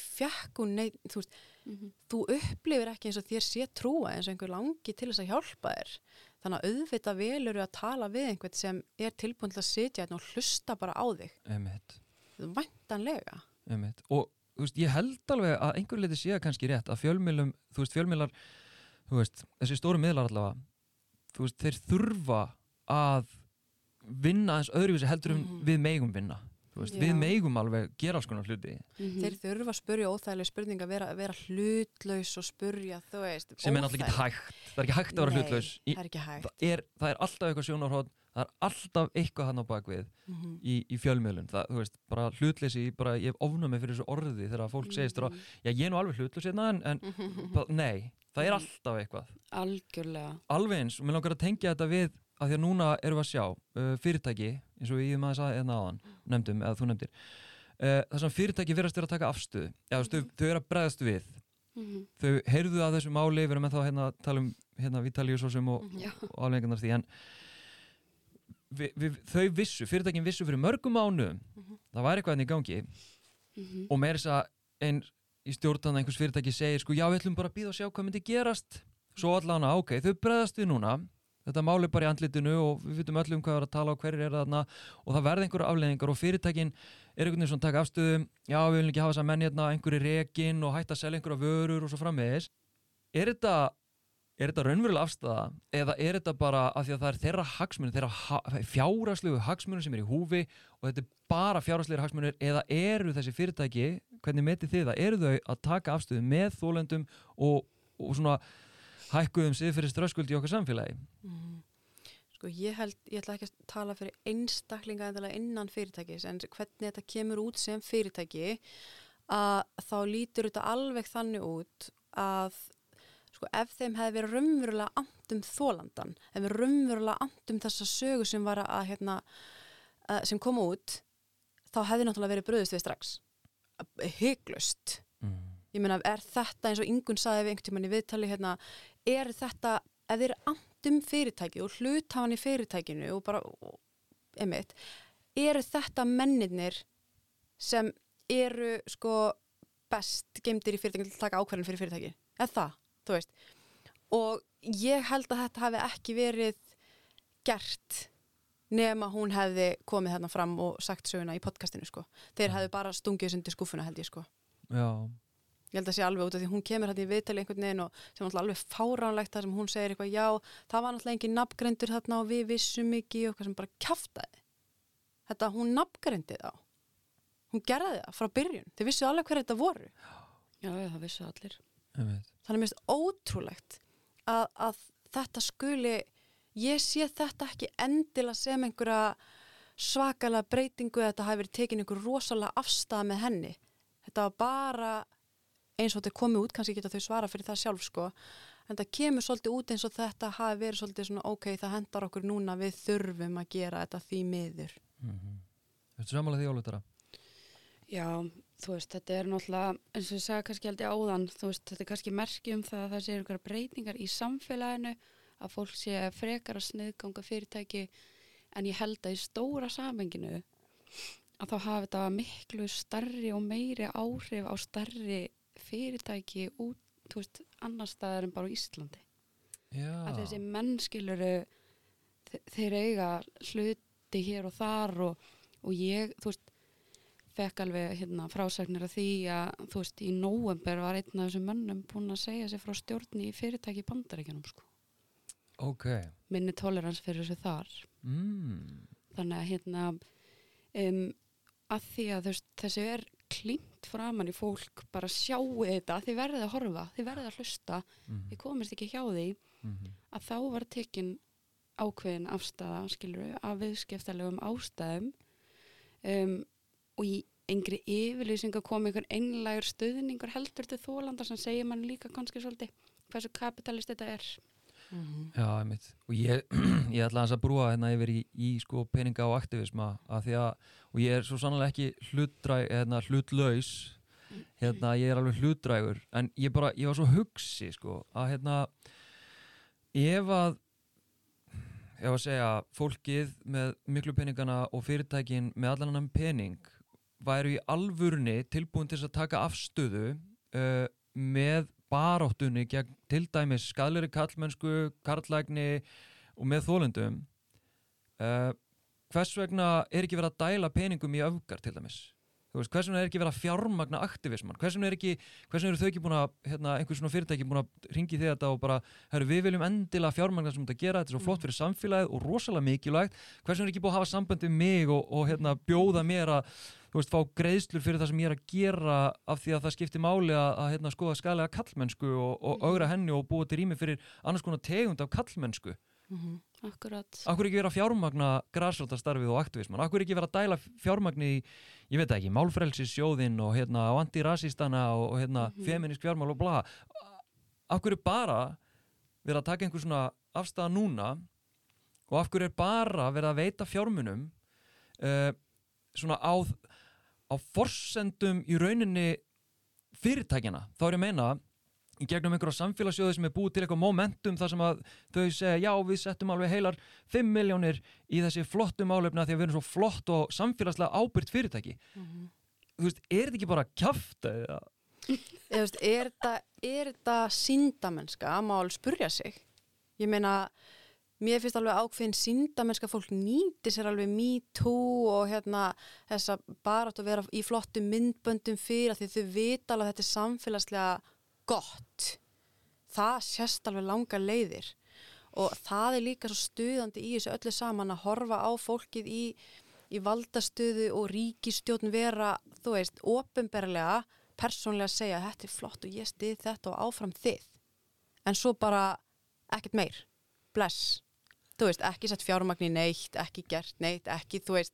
hún neitt, þú veist, Mhm. þú upplifir ekki eins og þér sé trúa eins og einhver langi til þess að hjálpa þér þannig að auðvitað velur að tala við einhvern sem er tilbúin til að sitja hérna og hlusta bara á þig einmitt væntanlega Einmitt. og veist, ég held alveg að einhver leiti sé kannski rétt að fjölmiðlum, þú veist, veist, þessi stóru miðlar allavega þú veist, þeir þurfa að vinna eins öðruvísi heldur um Mhm. við megum vinna þú veist, við megum alveg gera alls konar hluti Mhm. þeir þurfa að spurja óþægileg spurninga vera, vera hlutlaus og spurja þú veist sem er náttúrulega ekki hægt það er ekki hægt að vera Nei, hlutlaus Í, það er það, er, það er alltaf eitthvað sjónarhótt það er alltaf eitthvað hann á bakvið Mhm. í, í fjölmiðlun, það, þú veist, bara hlutleysi bara, ég hef ofnað fyrir þessu orði þegar fólk segist, mm. Mhm. já, ég er nú alveg hlutlaus hérna en, en bara, nei, það er Mhm. alltaf eitthvað Algjörlega. alveg eins og mér langar að tengja þetta við að því að núna erum við að sjá uh, fyrirtæki eins og ég maður sagði hérna áðan nefndum, eða þú nefndir uh, það sem fyrirtæki verðast vera að taka afstöðu eða mm þau, þau eru að bregðast við Mhm. þau heyrðu að þessu máli, við erum með þá hérna að tala um hérna Vítalíusósum og, Mhm. Og afleggingarnar því en vi, vi, þau vissu, fyrirtækin vissu fyrir mörgum mánuðum Mhm. það væri eitthvað enn í gangi Mhm. og meira þess að einn í stjórnana einhvers fyrirtæki segir sko já við ætlum bara að býða og sjá hvað myndi gerast svo allan að ok, þau bregðast við núna þetta máli bara í andlitinu og við vitum öllum hvað er að tala og hverjir er þarna og það verða einhverja afleðingar og fyrirtækin er einhvern veginn svona að taka afstöðum já við viljum ekki hafa þess að menn hérna einhverju rekin og hætta að selja einhverja vörur og svo framvegis. Er þetta þetta raunverulega afstæða eða er þetta bara af því að það er þeirra hagsmunir þeirra ha fjárhagslegu hagsmunir sem er í húfi og þetta er bara fjárhagslegir hagsmunir eða eru þessi fyrirtæki hvernig metið þið það, eru þau að taka afstöðu með þólendum og, og svona hækkuðum sig fyrir ströskuld í okkar samfélagi Mm. Sko ég held, ég ætla ekki að tala fyrir einstaklinga endilega innan fyrirtækis en hvernig þetta kemur út sem fyrirtæki að þá lítur þetta alveg þannig út að sko ef þeim hefði verið raunverulega andum þólandan, ef við raunverulega andum þessa sögu sem var að hérna, að, sem kom út þá hefði náttúrulega verið bröðust við strax hygglust mm. ég meina, er þetta eins og yngun saði við einhvern tímann í viðtali hérna, er þetta, ef þið er andum fyrirtæki og hluthafan í fyrirtækinu og bara, einmitt eru þetta mennirnir sem eru sko best gemdir í fyrirtækinu til að taka ákvarðin fyrir fyrirtæki, eða það, þú veist? Og ég held að þetta hafi ekki verið gert nema hún hefði komið hérna fram og sagt söguna í podcastinu sko. Þeir hefði bara stungið undir skúfuna held ég sko. Já, ég held að sé alveg út af því hún kemur hérna í viðtali einhvern veginn og sem er náttúrulega alveg fáránlegt þar sem hún segir eitthvað já, það var náttúrulega engin nafngrendur þarna og við vissum ekki og eitthvað sem bara kjaftaði. Þetta hún nafngrendi þá. Hún gerði það frá byrjun. Þið vissu alveg hver þetta voru. Já, já, það vissu allir. þannig mist ótrúlegt að, að þetta skuli ég sé þetta ekki endilega sem einhverja svakalega breytingu eða þetta hafi verið tekin einhver rosalega afstæða með henni. Þetta var bara eins og þetta er komið út, kannski geta þau svara fyrir það sjálf sko, en það kemur svolítið út eins og þetta hafi verið svolítið svona ok, það hendar okkur núna, við þurfum að gera þetta því miður. Mm -hmm. Þetta samanlega því álutara Já, þú veist, þetta er náttúrulega, eins og ég sagði kannski aldrei áðan, þú veist, þetta er kannski merki um það að það sé einhverja breytingar í samfélaginu, að fólk sé frekar að sniðganga fyrirtæki, en ég held að í stóra samenginu að þá hafi þetta miklu starri og meiri áhrif á starri fyrirtæki út, þú veist, annar staðar en bara á Íslandi. Já, Að þessi mennskiluru, þeir eiga hluti hér og þar og, og ég, þú veist, fekk alveg hérna, frásagnir af því að þú veist í nóvember var einn af þessum mönnum búin að segja sér frá stjórni í fyrirtæki í bandaríkjanum sko. ok minni tolerans fyrir þessu þar mm. þannig að hérna um, að því að þú veist, þessu er klínt framann í fólk bara sjáu þetta, þið verðið að horfa þið verðið að hlusta, Mm þið komist ekki hjá því -hmm. að þá var tekin ákveðin afstæða, skilur við, af viðskiptalegum ástæðum um, og í yngri yfirlýsinga kom einhver einlægur stuðningur heldur til þólanda sem segir mann líka kannski svolítið hversu kapitalist þetta er. Já, einmitt. Og ég, ég ætla að brúa hérna yfir í, í sko peninga og aktivisma að því að, og ég er svo sannlega ekki hlutdræg, hérna hlutlaus, hérna ég er alveg hlutdrægur, en ég bara, ég var svo hugsi sko að hérna, ef að, ef að segja, fólkið með miklu peningana og fyrirtækin með allan annan pening væru í alvurni tilbúin til að taka afstöðu uh, með baráttunni gegn til dæmis skadleiri kallmennsku, karlægni og með þólendum uh, hvers vegna er ekki verið að dæla peningum í öfgar til dæmis veist, hvers vegna er ekki verið að fjármagna aktivisman hvers vegna er ekki, hvers vegna eru þau ekki búin að hérna, einhver svona fyrirtæki búin að ringi því þetta og bara, herru, við viljum endilega fjármagna sem þetta gera, þetta er svo flott fyrir samfélagið og rosalega mikilvægt, hvers vegna er ekki búin að hafa samband við mig og, og hérna, bjóða mér að þú veist, fá greiðslur fyrir það sem ég er að gera af því að það skiptir máli að, að hérna, skoða skælega kallmennsku og, og augra henni og búa til rými fyrir annars konar tegund af kallmennsku Mhm. Akkurat. Akkur ekki vera að fjármagna græsrótastarfið og aktivisman Akkur ekki vera að dæla fjármagni í, ég veit ekki, málfrelsissjóðin og hérna antirasistana og, hérna Mhm. feminisk fjármál og bla Akkur er bara vera að taka einhver svona afstæða núna og af hverju er bara verið að veita fjármunum uh, svona á, á forsendum í rauninni fyrirtækjana, þá er ég að meina í gegnum einhverja samfélagssjóði sem er búið til eitthvað momentum þar sem að þau segja já við settum alveg heilar 5 miljónir í þessi flottu málefna því að við erum svo flott og samfélagslega ábyrgt fyrirtæki. Mhm. þú veist, er þetta ekki bara kjafta eða? Eða, veist, er þetta, er þetta síndamennska að mál spurja sig. Ég meina mér finnst alveg ákveðin síndamennska fólk nýti sér alveg me too og hérna þess að bara að vera í flottum myndböndum fyrir að því þau vita alveg að þetta er samfélagslega gott. Það sést alveg langa leiðir. Og það er líka svo stuðandi í þessu öllu saman að horfa á fólkið í, í valdastöðu og ríkistjórn vera, þú veist, ofinberlega persónlega segja þetta er flott og ég stið þetta og áfram þið. En svo bara ekkert meir. Bless, þú veist, ekki sett fjármagn í neitt, ekki gert neitt ekki, þú veist.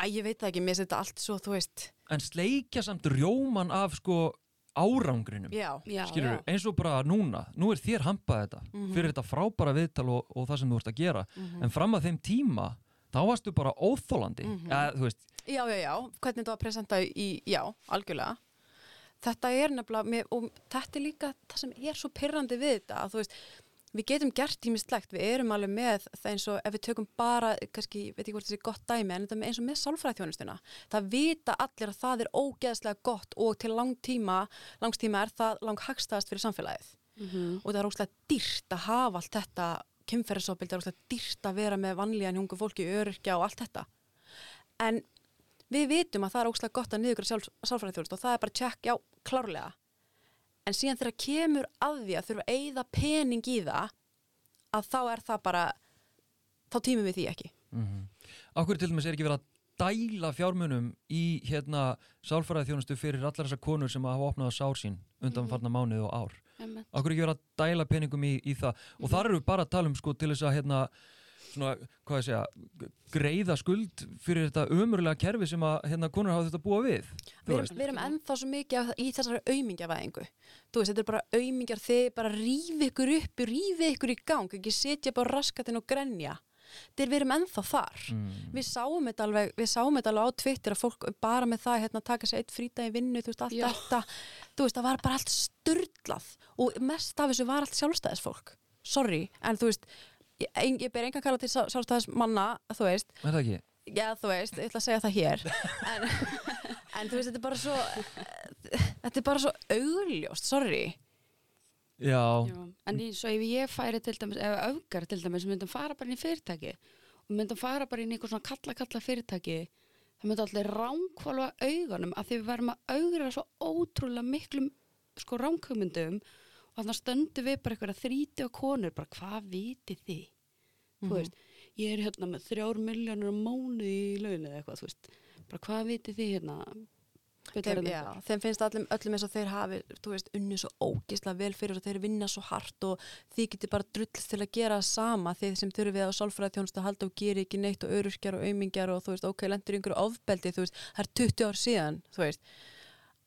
Að ég veit það ekki, mér setja allt svo, þú veist. En sleikja samt rjóman af sko árangrinum. Já, Já, skilur, já. eins og bara núna nú er þér hampað þetta Mhm. fyrir þetta frábæra viðtal og, og það sem þú ert að gera. Mhm. en fram að þeim tíma þá varstu bara óþólandi ja, þú veist, já, já, já, hvernig þetta var að presenta í, já, algjörlega. Þetta er nefnilega, og þetta er líka það sem er svo pyrrandi við þetta að þú veist, við getum gert tímislegt við erum alveg með það eins og ef við tökum bara, kannski, veit ekki hvort þessi gott dæmi en þetta er eins og með sálfræðþjónustuna það vita allir að það er ógeðslega gott og til langtíma, langstíma er það langhagstæðast fyrir samfélagið. Mhm. og það er óslega dýrt að hafa allt þetta kynferðisofbild, það er óslega dýrt að vera með vanlíðan hungu fólki, öryrkja og allt þetta. En við vitum að það er óslega gott að niðugra sálfræðiþjóðust og það er bara tjekk, já, klárlega en síðan þegar kemur að því að þurfa að eyða pening í það að þá er það bara þá tímum við því ekki. Mm Akkur til dæmis er ekki verið að dæla fjármunum í hérna sálfæraði þjónustu fyrir allar þessar konur sem hafa opnað sár sín undan farna mánuð og ár. Akkur ekki verið að dæla peningum í, í það? Og þar eru við bara að tala um sko til þess að hérna svona, hvað ég segja, greiða skuld fyrir þetta ömurlega kerfi sem að hérna konur hafa þetta búa við þú við veist. erum, við erum ennþá svo mikið í þessari auðmingjavæðingu þú veist, þetta er bara auðmingjar þið bara rífi ykkur upp, rífi ykkur í gang ekki setja bara raskatinn og grenja þeir við erum ennþá þar mm. við sáum þetta alveg, við sáum þetta alveg á Twitter að fólk bara með það hérna taka sér eitt frítag í vinnu, þú veist, allt Já. þetta þú veist, það var bara allt sturdlað og mest af þessu var allt sjálfstæðisfólk sorry, en þú veist ég, ég ber engan kalla til sjá- sjálfstæðismanna þú veist, Er það ekki? já þú veist ég ætla að segja það hér en, en þú veist, þetta er bara svo þetta er bara svo augljóst, sorry Já, Já, en í, svo ef ég færi til dæmis, ef öfgar til dæmis myndum fara bara inn í fyrirtæki og myndum fara bara inn í eitthvað svona kalla-kalla fyrirtæki það myndum allir ránkvalva augunum að því við varum að augra svo ótrúlega miklum sko ránkumundum og þannig stöndum við bara eitthvað þríti og konur, bara hvað viti þið? Þú veist, ég er hérna með þrjár miljónur á mánu í launið eitthvað, þú veist, bara hvað viti þið hérna? þeim, já, þeim finnst öllum, öllum eins og þeir hafi þú veist, unnu svo ógisla vel fyrir og þeir vinna svo hart og þið getur bara drull til að gera það sama þið sem þurfið á sálfræði þjónustu að halda og gera ekki neitt og öryrkjar og aumingjar og þú veist, ok, lendur í einhverju ofbeldi þú veist, það er 20 ár síðan þú veist,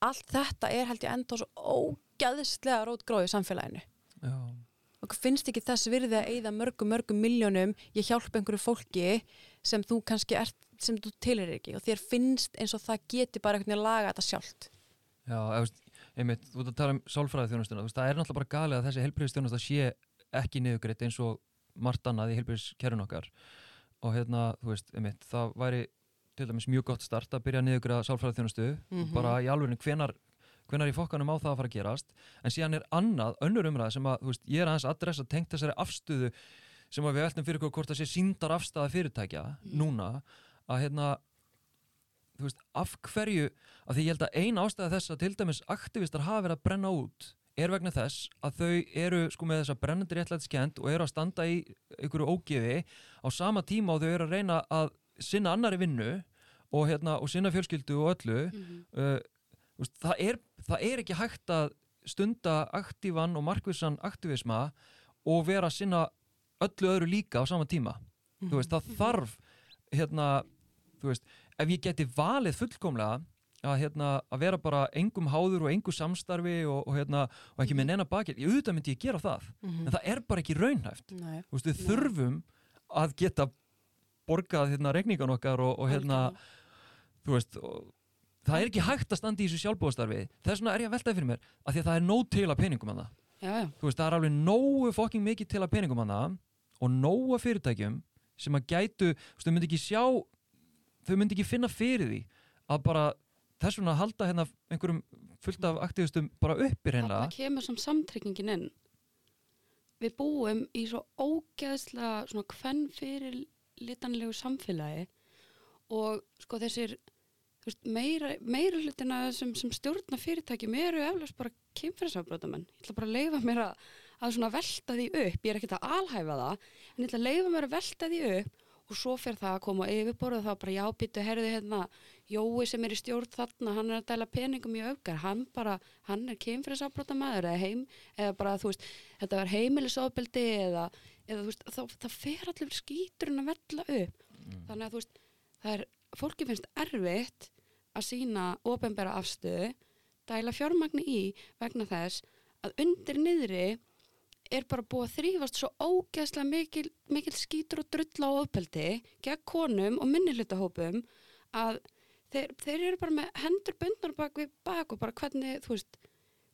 allt þetta er held ég enda svo ógæðislega rótgróð í samfélaginu. Já og finnst ekki þess virði að eyða mörgum, mörgum miljónum, ég hjálpa einhverju fólki sem þú kannski ert, sem þú tilir ekki. Og þér finnst eins og það geti bara einhvern veginn að laga þetta sjálft. Já, veist, einmitt, þú ert að tala um sálfræði þjónustuna, það er náttúrulega bara galið að þessi heilbriðistjónusta sé ekki niðugreitt eins og margt annað í heilbriðiskerun okkar. Og hérna, þú veist, einmitt, það væri til dæmis mjög gott start að byrja að niðugreða sálfræði þjónustu, Mhm. bara í alveg hvenar, hvenar í fokkanum á það að fara að gerast en síðan er annað, önnur umræð sem að, þú veist, ég er aðeins að adressa tengt þessari afstöðu sem að við veltum fyrir hvort það sé síndar afstæða fyrirtækja núna, að hérna þú veist, af hverju að því ég held að ein ástæða þess að til dæmis aktivistar hafa verið að brenna út er vegna þess að þau eru sko með þessa brennandi réttlætskend og eru að standa í einhverju ógeði á sama tíma og þau eru að reyna að sinna annari vinnu og, hérna, og sinna fjölskyldu og öllu Mhm. uh, þú veist, það, er, það er ekki hægt að stunda aktívan og markvissan aktivisma og vera að sinna öllu öðru líka á sama tíma. Þú veist, það þarf hérna, veist, ef ég geti valið fullkomlega að, hérna, að vera bara engum háður og engu samstarfi og, og, hérna, og ekki með neina bakið, ég auðvitað myndi ég gera það en það er bara ekki raunhæft. Veist, við Nei. þurfum að geta borgað hérna regningan okkar og, og hérna, þú veist og, það er ekki hægt að standa í þessu sjálfbúðastarfi þess vegna er ég að veltaði fyrir mér að því að það er nóg til að peningum að það þú veist, það er alveg nógu fokking mikið til að peningum að það og nógu að fyrirtækjum sem að gætu, þú myndi ekki sjá þau myndi ekki finna fyrir því að bara þess vegna halda hérna einhverjum fullt af aktivistum bara uppir hérna. Kemur sem samtryggingin inn. Við búum í svo ógeðslega svona hvern fyrir litanlegu samfélagi og sko þessir veist, meira, meira hlutina sem, sem stjórna fyrirtækjum eru eflaust bara kynfærisafbrótamenn ég ætla bara að leifa mér að, að velta því upp. Ég er ekkert að alhæfa það en ég ætla að leifa mér að velta því upp og svo fer það að koma yfirborðu þá bara já, býttu, herðu hérna Jói sem er í stjórn þarna, hann er að dæla peningum í öfgar, hann bara, hann er kynfyrirsafbrótamaður eða heim, eða bara þú veist, þetta var heimilisofbeldi eða, eða þú veist, þá, það fer allir skíturinn að vella upp. Þannig að þú veist, það er, fólki finnst erfitt að sína ofinbæra afstöðu, dæla fjármagni í vegna þess að undir niðri er bara búið að þrýfast svo ógeðslega mikil, mikil skítur og drull á ofbeldi gegn konum og minnihlutahópum að þeir, þeir eru bara með hendur bundnar bak við bak og bara hvernig, þú veist,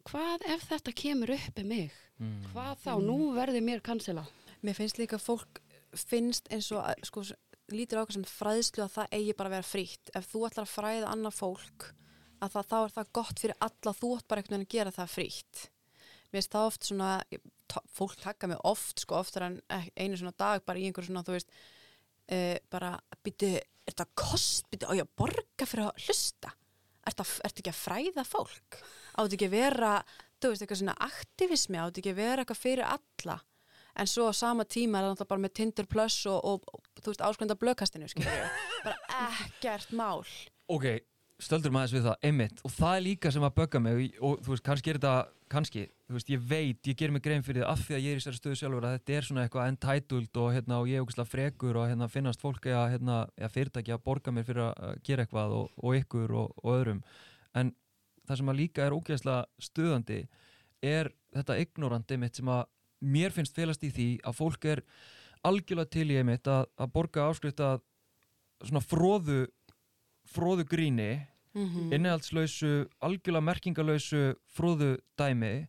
hvað ef þetta kemur upp með mig? Mm. Hvað þá? Nú verði mér kansela. Mér finnst líka fólk finnst eins og að, sko, lítur ákveð sem fræðslu að það eigi bara að vera frítt. Ef þú ætlar að fræða annað fólk að það, þá er það gott fyrir alla, þú ætlar bara einhvern veginn að gera það frítt. Mér finnst það oft svona, fólk taka mig oft, sko, oftar en ek- einu svona dag bara í einhver svona, þú veist, uh, bara, býtu, er þetta kost, býtu, á ég að borga fyrir að hlusta? Ertu, ertu ekki að fræða fólk? Áttu ekki að vera, þú veist, eitthvað svona aktivismi, áttu ekki að vera eitthvað fyrir alla? En svo á sama tíma er það náttúrulega bara með Tinder Plus og, og, og þú veist, áskrenda blökastinu, bara ekkert mál. Ok, stöldur maður við það, einmitt. Og það er líka sem að bögga mig og þú veist, kannski er þetta, kannski þú veist, ég veit, ég ger mig grein fyrir það af því að ég er í sér stöðu sjálfur að þetta er svona eitthvað entitled og hérna, og ég er okkur frekur og hérna finnast fólk eða hérna, eða fyrirtæki að borga mér fyrir að gera eitthvað og, og ykkur og, og öðrum. En það sem að líka er ógeðslega stöðandi er þetta ignorandi mitt sem að mér finnst felast í því að fólk er algjörlega til í einmitt að, að borga áskrift að svona fróðu fróðu gríni Mm innihaldslausu, algjörlega merkingalausu fróðu dæmi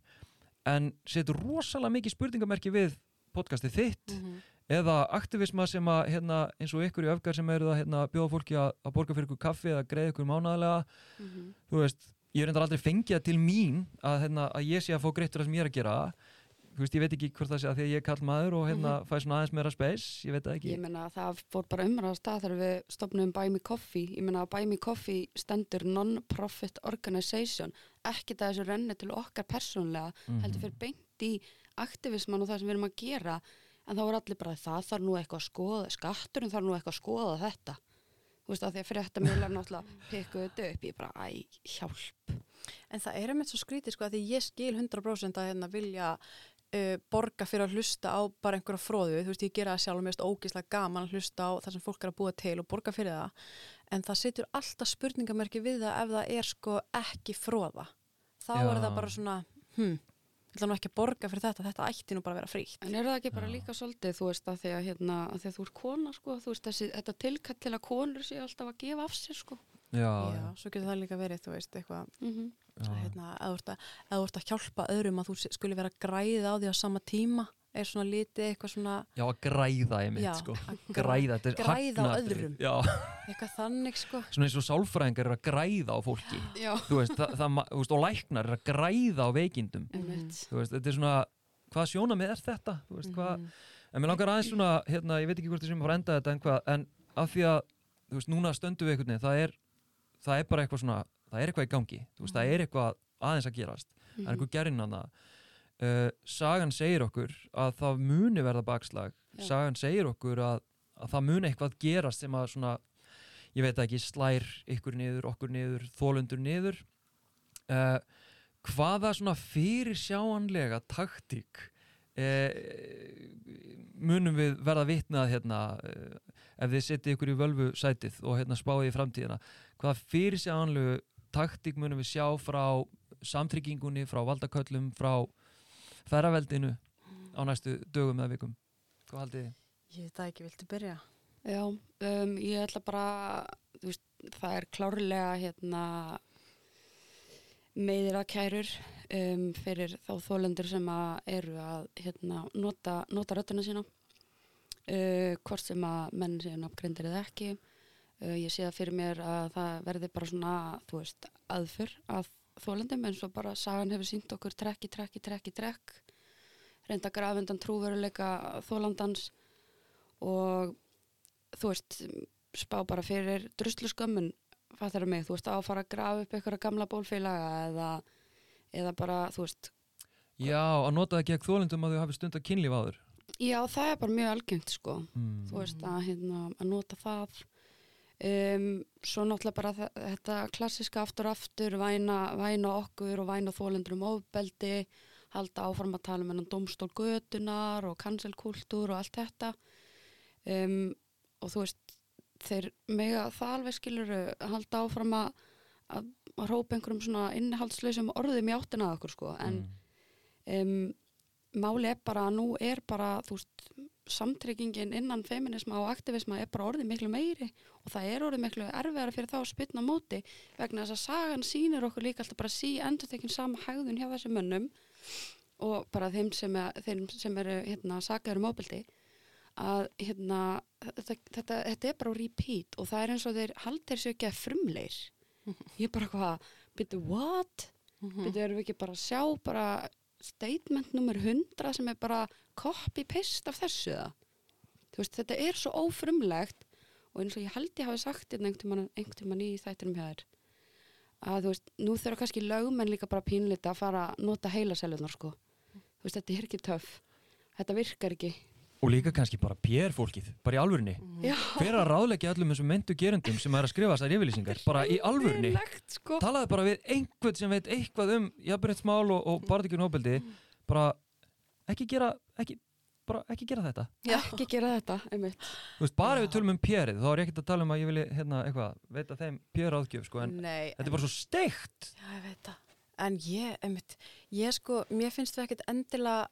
en setur rosalega mikið spurningamerki við podcastið þitt Mhm. eða aktivisma sem að hérna, eins og ykkur í öfgar sem eru að hérna, bjóða fólki að, að borga fyrir ykkur kaffi eða greiða ykkur mánaðlega þú veist, ég er reyndar aldrei fengið til mín að, hérna, að ég sé að fá greittur það sem ég er að gera þú veist, ég veit ekki hvort það sé að því að ég er kall maður og hérna fæ svona aðeins meira space, ég veit það ekki Ég meina að það fór bara umræða stað þegar við stopnum Buy Me Coffee. Ég meina að Buy Me Coffee stendur non-profit organization. Ekki það þessu renni til okkar persónlega, Mhm. heldur fyrir beint í aktivisman og það sem við erum að gera. En þá var allir bara það þarf nú eitthvað að skoða, skatturinn þarf nú eitthvað að skoða þetta. Þú veist að því að fréttamjölar náttúrulega pikkuðu þetta upp. Ég bara, æ, hjálp. En það er einmitt svo skrítið sko að því ég skil 100% að hérna vilja uh, borga fyrir að hlusta á bara einhverja fróðu, þú veist ég gera það sjálf og mér finnst ógíslega gaman að hlusta á það sem fólk er að búa til og borga fyrir það en það setur alltaf spurningamerki við það ef það er sko ekki fróða þá Já. er það bara svona hm, ég ætla nú ekki að borga fyrir þetta, þetta ætti nú bara að vera frítt En er það ekki bara Já. líka svolítið, þú veist, að því að, hérna, að því að þú ert kona, sko, þú veist, þessi, þetta tilkall til að konur séu alltaf að gefa af sér, sko. já, Já, svo getur það líka verið, þú veist, eitthvað Mm já, að, hérna, þú ert að, að þú ert að hjálpa öðrum að þú skuli vera að græða á því á sama tíma er svona lítið eitthvað svona já, að græða einmitt, Já, sko. græða, þetta er græða á öðrum. já, eitthvað þannig sko. Svona eins og sálfræðingar er að græða á fólki. Já. þú veist, það, það, veist, og læknar er að græða á veikindum. Einmitt. þú veist, þetta er svona, hvað sjónamið er þetta? Veist, hvað, en mér langar aðeins svona hérna, ég veit ekki hvort þið sem að fara enda þetta en hvað, en af því að, veist, núna stöndum við einhvern veginn, það er það er bara eitthvað svona, það er eitthvað í gangi veist, það er eitthvað aðeins að gerast. Það er einhver gerinn hana uh, sagan segir okkur að það muni verða bakslag. Já. sagan segir okkur að, að það muni eitthvað gerast sem að svona ég veit ekki, slær ykkur niður, okkur niður þólundur niður. Uh, hvaða svona fyrir sjáanlega taktík uh, munum við verða vitnað hérna uh, ef þið setið ykkur í völvu sætið og hérna spáðið í framtíðina? Hvaða fyrir sjáanlegu taktík munum við sjá frá samtryggingunni, frá valdaköllum, frá ferraveldinu á næstu dögum eða vikum hvað haldið þið? ég veit það ekki, viltu byrja? Já, um, ég ætla bara, þú veist, það er klárlega hérna meðir að kærur um, fyrir þá þólendur sem að eru að hérna, nota, nota rödduna sína uh, hvort sem að menn séu nafngrindir eða ekki ég sé það fyrir mér að það verði bara svona, þú veist, aðför að þólendum eins og bara sagan hefur sínt okkur trekk í trekk í trekk reynda grafundan trúveruleika þólandans og þú veist spá bara fyrir druslu skömmun fattar mig, þú veist á að fara að grafa upp eitthvað gamla bólfélaga eða, eða bara, þú veist. Já, að nota það gegn þólendum að þau hafi stund að kynlíf áður. Já það er bara mjög algengt sko. Mm. þú veist að, hérna, að nota það um, svo náttúrulega bara þetta klassiska aftur aftur væna, væna okkur og væna þólendur um ofbeldi halda áfram að tala um hennan domstól götunar og cancelkultúr og allt þetta um, og þú veist þeir mega það alveg skilur halda áfram að, að, að rópa einhverjum svona innihaldslausum orðum í áttina að okkur sko en mm. um, máli er bara nú er bara þú veist, samtryggingin innan feminisma og aktivisma er bara orðið miklu meiri og það er orðið miklu erfiðara fyrir þá að spytna á móti vegna þess að sagan sýnir okkur líka alltaf bara sí endur tekinn sama hægðun hjá þessum mönnum og bara þeim sem, er, þeim sem eru hérna, sagaður um óbeldi að hérna, þetta, þetta, þetta er bara repeat og það er eins og þeir haldir sér ekki að frumleir ég er bara hvað, byrju what? Mhm. Byrju erum við ekki bara að sjá bara statement nummer 100 sem er bara copy-paste af þessu það. Veist, þetta er svo ófrumlegt og eins og ég held ég hafi sagt þetta einhvern tímann í þættinum hjá þér að þú veist, nú þurfa kannski lögumenn líka bara pínlita að fara að nota heilaselunar sko. Þú veist, þetta er ekki töff. Þetta virkar ekki. Og líka kannski bara PR fólkið, bara í alvörinni Já, Hver að ráðleggja allum þessum mentu gerendum sem er að skrifa þessar yfirlýsingar, bara í Hræðilegt, sko. talaði bara við einhvern sem veit eitthvað um jafnbryttsmál og, og barðikjörn hópeldi bara ekki gera ekki, bara ekki gera þetta. Já. Ekki gera þetta, einmitt. Veist, bara ef við tölum um PR-ið, þá er ég ekkert að tala um að ég vilja hérna eitthvað, veita þeim PR-áðgjöf sko, en Nei, þetta er bara svo steikt. Já, ég veit það. En ég, einmitt, ég sko, mér finnst við ekkert endilega,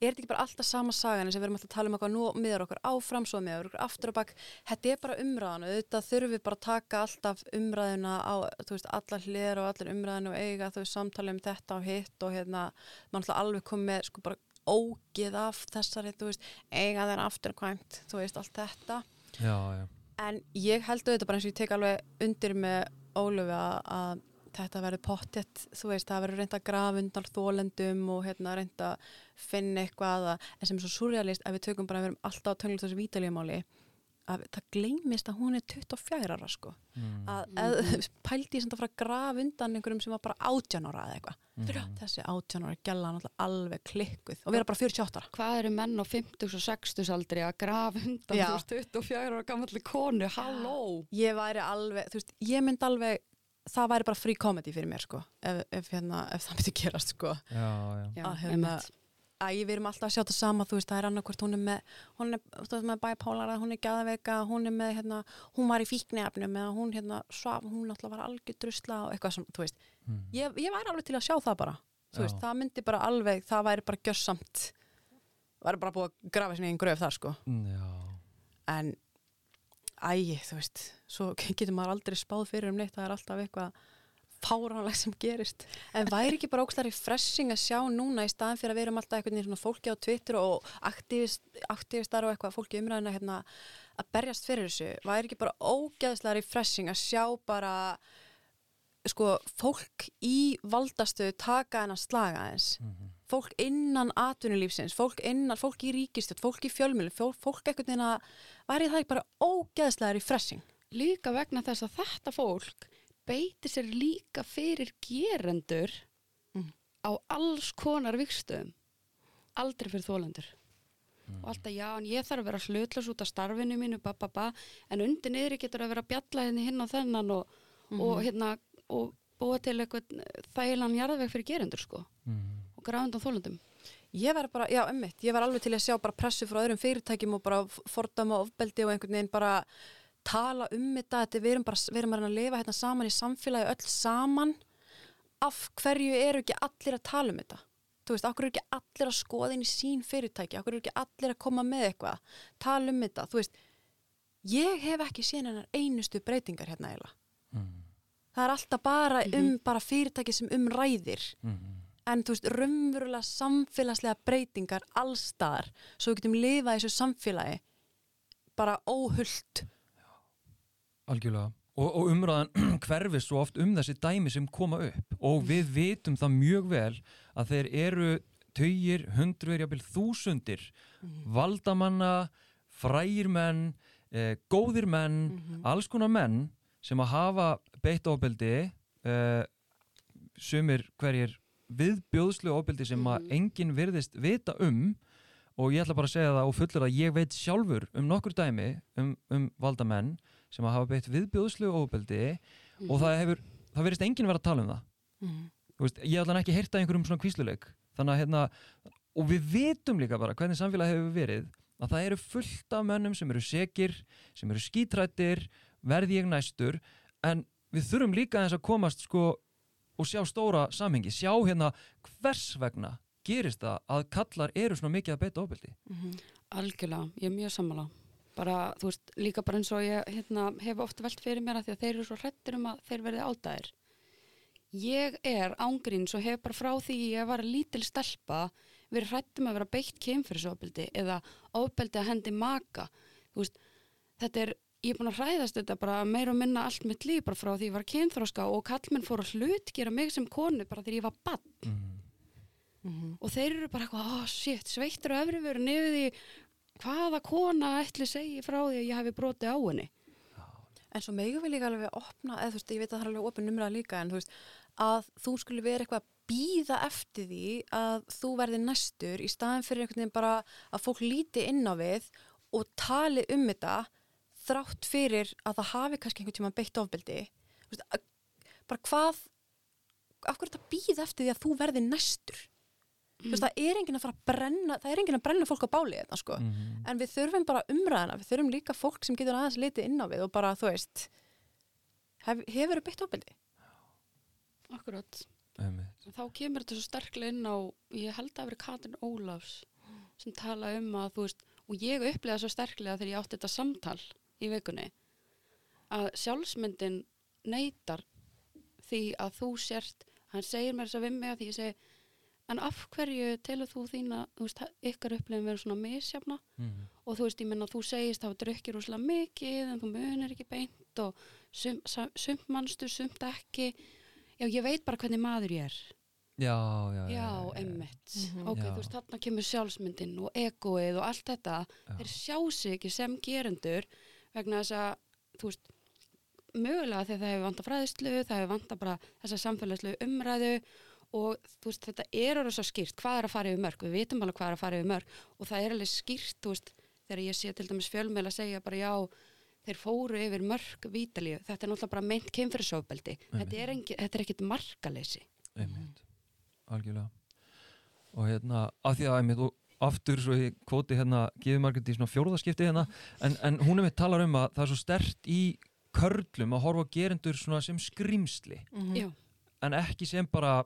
er þetta ekki bara alltaf sama sagan eins og við erum alltaf að tala um eitthvað nú miðar okkur áfram, svo miðar okkur aftur og bakk. Þetta er bara umræðan og auðvitað þurfum við bara að taka alltaf umræðina á, veist, allar hliðar og allar umræðinu og eiga, þú veist, samtala um þetta og hitt og hérna, alltaf alveg komið sko, bara ógið af þessari, þú veist, eiga þeirra afturkvæmt, þú veist, allt þetta. Já, já En ég held auðvitað bara eins og ég tek alveg undir með Ólöfi að, að þetta verður pottett, þú veist, það verður reynda að grafa undan þólendum og hérna reynda að finna eitthvað að, en sem er svo surrealist að við tökum bara að við erum alltaf að töngla þessu vítalíumáli að það gleymist að hún er 24 ára sko mm. að mm. pældi ég samt að fara að grafa undan einhverjum sem var bara 18 ára eða eitthvað Mhm. þessi 18 ára gæla náttúrulega alveg klikkuð og vera bara 48 ára Hvað eru menn á 50 og 60 aldri að grafa undan Já. þú veist 24 ára gammalli konu, halló ég væri alveg, þú veist, ég mynd alveg það væri bara free comedy fyrir mér sko ef, ef, hérna, ef það myndi gerast sko. Já, já. Já, Að, hérna, að við erum alltaf að sjá þetta sama þú veist, það er annarkvort, hún er með hún er, þú veist, með bipolara, hún er gæðaveika hún er með, hérna, hún var í fíknefnum eða hún, hérna, svaf, hún alltaf var algjör drusla og eitthvað sem, þú veist. Mm. ég, ég væri alveg til að sjá það bara þú veist, það myndi bara alveg, það væri bara gjörsamt. Væri bara búið að grafa sinni í einn gröf þar sko. Já, en ægi, þú veist svo getur maður aldrei spáð fyrir um neitt það er alltaf eitthvað fáránlega sem gerist. En væri ekki bara ógstari freshing að sjá núna í staðan fyrir að við erum alltaf einhvern veginn svona fólki á Twitter og aktivist, aktivistar og eitthvað fólki í umræðina hérna, að berjast fyrir þessu? Væri ekki bara ógeðslega refreshing að sjá bara sko fólk í valdastu taka en að slaga eins Mhm. Fólk innan atvinnulífsins, fólk innan, fólk í ríkistjótt, fólk í fjölmjölu, fólk, fólk veginn að væri það ekki bara ógeðslega refreshing. Líka vegna þess að þetta fólk beiti sér líka fyrir gerendur Mm. á alls konar vikstöðum aldrei fyrir þólendur Mm. og alltaf já, en ég þarf að vera hlutlas út af starfinu mínu, ba, ba, ba en undir niðri getur að vera bjalla henni hinn og þennan og, og hérna og búa til eitthvað þægilegan jarðveg fyrir gerendur sko mm. Og grafa undan þólendum Ég var bara, já, emmitt, ég var alveg til að sjá bara pressu frá öðrum fyrirtækjum og bara fordama ofbeldi og einhvern veginn bara tala um þetta, þetta við erum bara, við erum bara að lifa hérna saman í samfélagi öll saman. Af hverju eru ekki allir að tala um þetta? Þú veist, okkur eru ekki allir að skoða inn í sín fyrirtæki, okkur eru ekki allir að koma með eitthvað, tala um þetta, þú veist, ég hef ekki síðan hennar einustu breytingar hérna eiginlega. Mm. Það er alltaf bara um bara fyrirtæki sem umræðir Mm. En þú veist, raunverulega samfélagslega breytingar allstaðar svo við getum lifað í þessu samfélagi bara óhullt Algjörlega. Og, og umræðan hverfist svo oft um þessi dæmi sem koma upp. Og við vitum það mjög vel að þeir eru töyir, hundruður, jafnvel þúsundir valdamanna, frægir menn, eh, góðir menn, alls konar menn sem að hafa beitt ofbeldi, eh, sumir hverjir viðbjóðslu ofbeldi sem að enginn virðist vita um. Og ég ætla bara að segja það og fullur að ég veit sjálfur um nokkur dæmi um, um valdamenn sem að hafa beitt viðbjóðslu ofbeldi. Og það hefur, það verðist enginn vera að tala um það. Mhm. Þú veist, ég ætla ekki að heyrta einhverjum svona kvísluleik þannig að hérna, og við vitum líka bara hvernig samfélag hefur verið að það eru fullt af mönnum sem eru segir sem eru skítrættir, verði ég næstur. En við þurfum líka eins að komast sko og sjá stóra samhengi, sjá hérna hvers vegna gerist það að kallar eru svona mikið að beita ofbeldi Algjörlega, ég er mjög sammála. Bara, þú veist, líka bara eins og ég hérna, hef ofta velt fyrir mér að því að þeir eru svo hrettir um að þeir verði áldaðir. Ég er ángríns og hef bara frá því ég var lítil stelpa verið hrettum að vera beitt kemfyrirsofbeldi eða ofbeldi að hendi maka. Þú veist, þetta er, ég er búin að hræðast þetta bara meira og minna allt mitt líf bara frá því ég var kynþróska og kallmenn fór að hlutgera mig sem konu bara þegar ég var bann Mhm. og þeir eru bara eitthvað, oh shit, sveittur efri veru nefið því hvaða kona ætli segi frá því að ég hafi brotið á henni. En svo megum við líka alveg opna, eða þú veist, ég veit að það er alveg opin numra líka, en þú veist, að þú skulle vera eitthvað að býða eftir því að þú verði næstur í staðin fyrir einhvern veginn bara að fólk líti inn á við og tali um þetta þrátt fyrir að það hafi kannski einhvern tíma beitt ofbeldi. Veist, bara hvað, af hverju þetta býða eftir því að þú verði næstur? Þú veist, það er enginn að fara að brenna, það er enginn að brenna fólk á báli þetta, sko. En við þurfum bara umræðina, við þurfum líka fólk sem getur aðeins litið inn á við og bara, þú veist, hef, hefur beitt ofbeldi? Akkurat. Þá kemur þetta svo sterklega inn á, ég held að það veri Katrin Ólafs sem tala um að, þú veist, og ég upplega svo sterklega þegar ég átti þetta samtal í vikunni, að sjálfsmyndin neytar því að þú sért, hann segir mér þess að við mig að því ég segi, en af hverju telur þú þína, þú veist, ykkar upplifin verður svona misjafna Mhm. og þú veist, ég menna, þú segist hafa drukkið rúslega mikið en þú munir ekki beint og sum, sumt mannstu, sumt ekki já, ég veit bara hvernig maður ég er Já, já, já, einmitt Mhm. ok, Já. þú veist, þarna kemur sjálfsmyndin og egoið og allt þetta Já. þeir sjá sig ekki sem gerendur vegna þess að, þú veist mögulega þegar það hefur vantað fræðislu það hefur vantað bara þessa samfélagslu umræðu og þú veist, þetta er orðið svo skýrt, hvað er að fara yfir mörg við vitum alveg hvað er að fara yfir mörg og það er alveg skýrt, þú veist, þegar ég sé til dæmis fjölmeil að segja bara já þeir fóru yfir mörg vítalíu. Þetta er náttúrulega bara meint kemfyrirsofbeldi þetta er, er ekkit markaleysi. Einmitt, algjörlega. Og hérna, af því að aftur svo ég kvóti hérna gefið margir í svona fjórðaskipti hérna en, en hún einmitt talar um að það er svo stert í körlum að horfa á gerendur svona sem skrimsli já, en ekki sem bara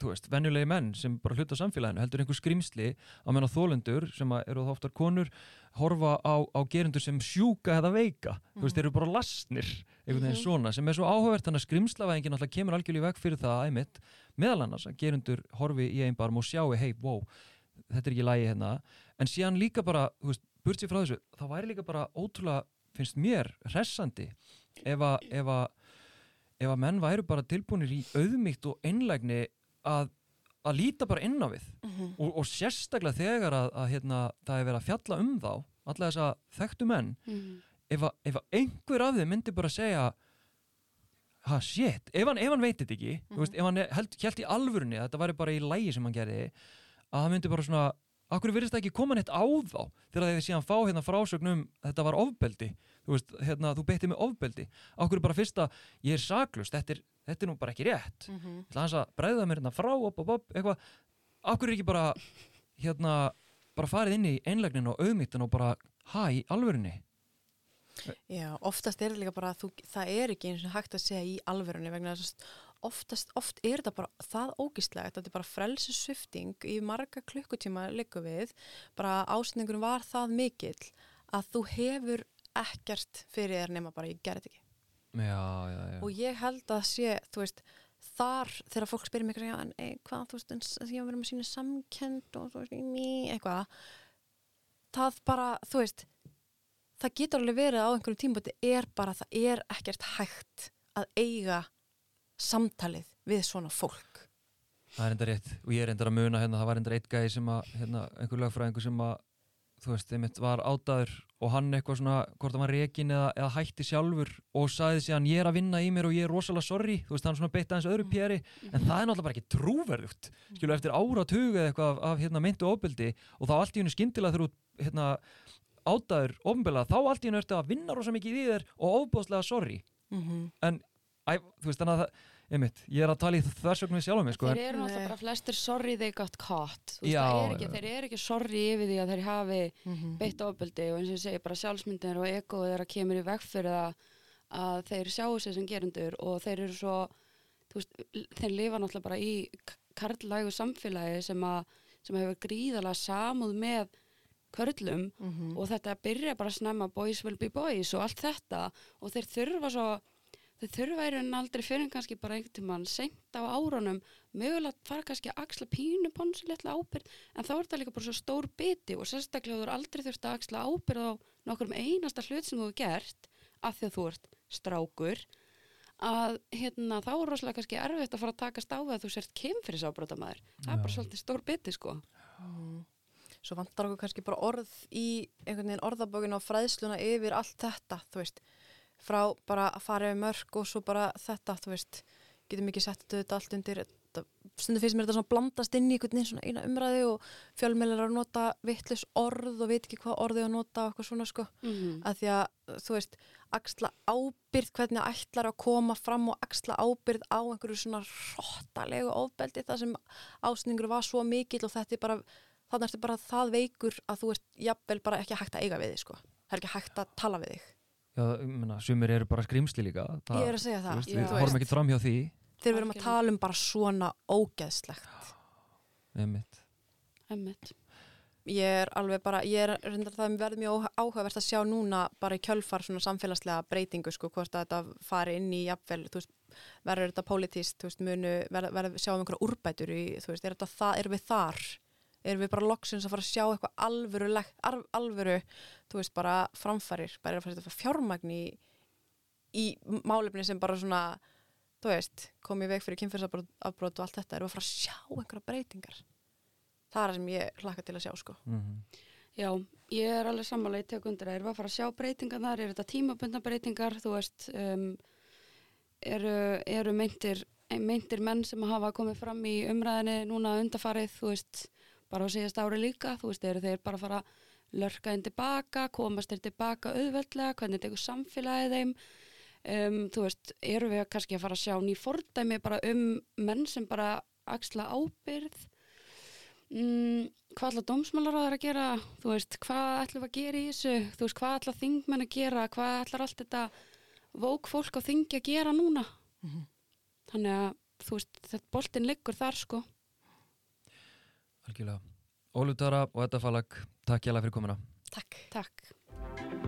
þú veist, venjulegi menn sem bara hluta samfélaginu heldur einhver skrimsli að menna þólendur sem að eru þá oftar konur horfa á, á gerendur sem sjúka eða veika, þú veist, þeir eru bara lasnir einhvern veginn svona, sem er svo áhugavert þannig að skrimslavæðingin alltaf kemur algjörlega í veg fyrir það æmitt, meðal annars að gerendur horfi í einn barm og sjáu, hei, wow þetta er ekki lægi hérna, en síðan líka bara þú veist, burt sér frá þessu, það væri líka bara ótrúlega, finnst mér, hressandi ef að, ef að ef að menn væru bara tilbúinir í auðmíkt og einlægni að, að líta bara inn á við Mhm. og, og sérstaklega þegar að, að hérna, það er verið að fjalla um þá alla þess að þekktu menn mm. ef að, ef að einhver af þeim myndi bara segja ha shit, ef hann, ef hann veit þetta ekki þú veist, ef hann held, held í alvörunni að þetta væri bara í lægi sem hann gerði að hann myndi bara svona Akkur virðist það ekki koma neitt á þá þegar þeir síðan fá hérna frásögnum þetta var ofbeldi, þú veist, hérna þú beitti með ofbeldi, akkur bara fyrsta ég er saklust, þetta er, þetta er nú bara ekki rétt. Mhm. ég ætla hans að bregða mér hérna frá op, op, op, eitthvað, akkur er ekki bara hérna, bara farið inn í einlegnin og auðmýttin og bara ha, í alvörinni Já, oftast er það líka bara að þú, það er ekki eins og hægt að segja í alverunni vegna þess að oftast, oft er þetta bara það ógíslegt, þetta er bara frelsissvifting í marga klukkutíma líka við, bara ásendingurum var það mikill að þú hefur ekkert fyrir þér nema bara ég gerði ekki. já, já, já, Og ég held að sé, þú veist, þar þegar fólk spyrir mig en ei, hvað, þú veist, en ég verið með sína samkend og þú veist, eitthvað, það bara, þú veist, það getur alveg verið á einhverjum tímabóti er bara, það er ekkert hægt að eiga samtalið við svona fólk. Það er enda rétt. Og ég er enda að muna hérna, það var enda eitt gæði sem að, hérna, einhver lögfræðingur sem að, þú veist, einmitt var ádaður og hann eitthvað svona, hvort það var rekin eða, eða hætti sjálfur og sagði sér hann ég er að vinna í mér og ég er rosalega sorry, þú veist, hann svona beitt aðeins öðru pjeri, en það er náttúrulega bara ekki trúverðugt, skilu, eftir áratug eða eitthvað af, af hérna, meintu ofbeldi og þá allt í hennu skyndilega þegar þú, hérna, ádaður ofnbelað, þá allt í hennu ertu að vinna rosa mikið í þér og ofbóðslega sorry, Mm -hmm. en, æ, þú veist, þannig að það, einmitt, ég er að tala í þversögnu við sjálf mig, sko, Þeir eru náttúrulega bara flestir sorry they got caught Þú veist, Já, er ekki. Þeir eru ekki sorry yfir því að þeir hafi Mhm. beitt ofbeldi og eins og ég segi bara sjálfsmyndin og egoð þeirra kemur í veg fyrir það að þeir sjáu sig sem gerendur og þeir eru svo þú veist, þeir lifa náttúrulega bara í k- karllægu samfélagi sem, að, sem hefur gríðalega samúð með körlum Mhm. og þetta byrja bara snemma boys will be boys og allt þetta og þeir þurfa svo þeir þurfa í raunin aldrei fyrir kannski bara einhvern tímann seint á árunum mögulega fara kannski að axla pínu ponsulitla ábyrð en þá er þetta líka bara svo stór biti og sérstaklega þú er aldrei þurft að axla ábyrð á nokkur einasta hlut sem þú hefur gert af því að þú ert strákur að hérna þá er rosalega kannski erfitt að fara að takast á við að þú sért kemfyrirsábrótamæður það er bara svolítið stór biti sko. Svo vantar okkur kannski bara orð í einhvern veginn orðabókinu og fræðsluna yfir allt þetta, þú veist, frá bara að fara yfir mörg og svo bara þetta, þú veist, getum ekki sett þetta allt undir, þetta, stundum finnst mér þetta svona blandast inn í einhvern veginn umræði og fjölmeilar að nota vittlus orð og veit ekki hvað orðið að nota og eitthvað svona sko, mm -hmm. að því að, þú veist, axla ábyrð, hvernig ætlar að koma fram og axla ábyrð á einhverju svona róttalegu ofbeldi þar sem ásningur var svo mikill og þetta er bara, þannig ertu bara það veikur að þú ert jafnvel bara ekki hægt að eiga við þig, sko. Það er ekki hægt að tala við þig. Sumir eru bara skrimsli líka, það, Ég er að segja það. veist, við horfum ekki fram hjá því, Þegar við erum að tala um bara svona ógeðslegt. einmitt, Emmitt. Ég er alveg bara, ég er reyndar það verður mjög óh- áhugavert að sjá núna bara í kjölfar svona samfélagslega breytingu sko, hvort að þetta fari inn í jafnvel, þú veist, verður þetta pólitíst, þú veist, munu, verður, verður sjáum einhverja úrbætur í, þú veist, er þetta það, erum við þar? Erum við bara loksins að fara að sjá eitthvað alvöru, alv, alvöru, þú veist, bara framfærir, bara að fara að setja fjármagn í, í málefni sem bara svona, þú veist, komið í veg fyrir kynfyrsafbrot og allt þetta, erum við að fara að sjá einhverja breytingar? Það er það sem ég hlakka til að sjá, sko. mm Já, ég er alveg sammála í tekundur að erum við að fara að sjá breytingar þar, eru þetta tímabundna breytingar, þú veist, um, eru, eru meintir, meintir menn sem hafa komið fram í umræðinni núna undarfarið, þú veist, bara á síðast ári líka, þú veist, eru þeir bara að fara að lörka inn tilbaka, komast þeir tilbaka auðveldlega, hvernig tekur samfélagið þeim, um, þú veist, eru við kannski að fara að sjá ný fordæmi bara um menn sem bara axla ábyrð, mm, hvað ætla dómsmálaráður að gera? Þú veist, hvað ætlum að gera í þessu? Þú veist, hvað ætla þingmenn að gera? Hvað ætlar allt þetta vók fólk á þingi að gera núna? Mhm. þannig að þú veist, þetta boltin liggur þar sko Algjörlega. Ólið Dara og Edda Falag, takk hjá það fyrir komina. Takk. Takk.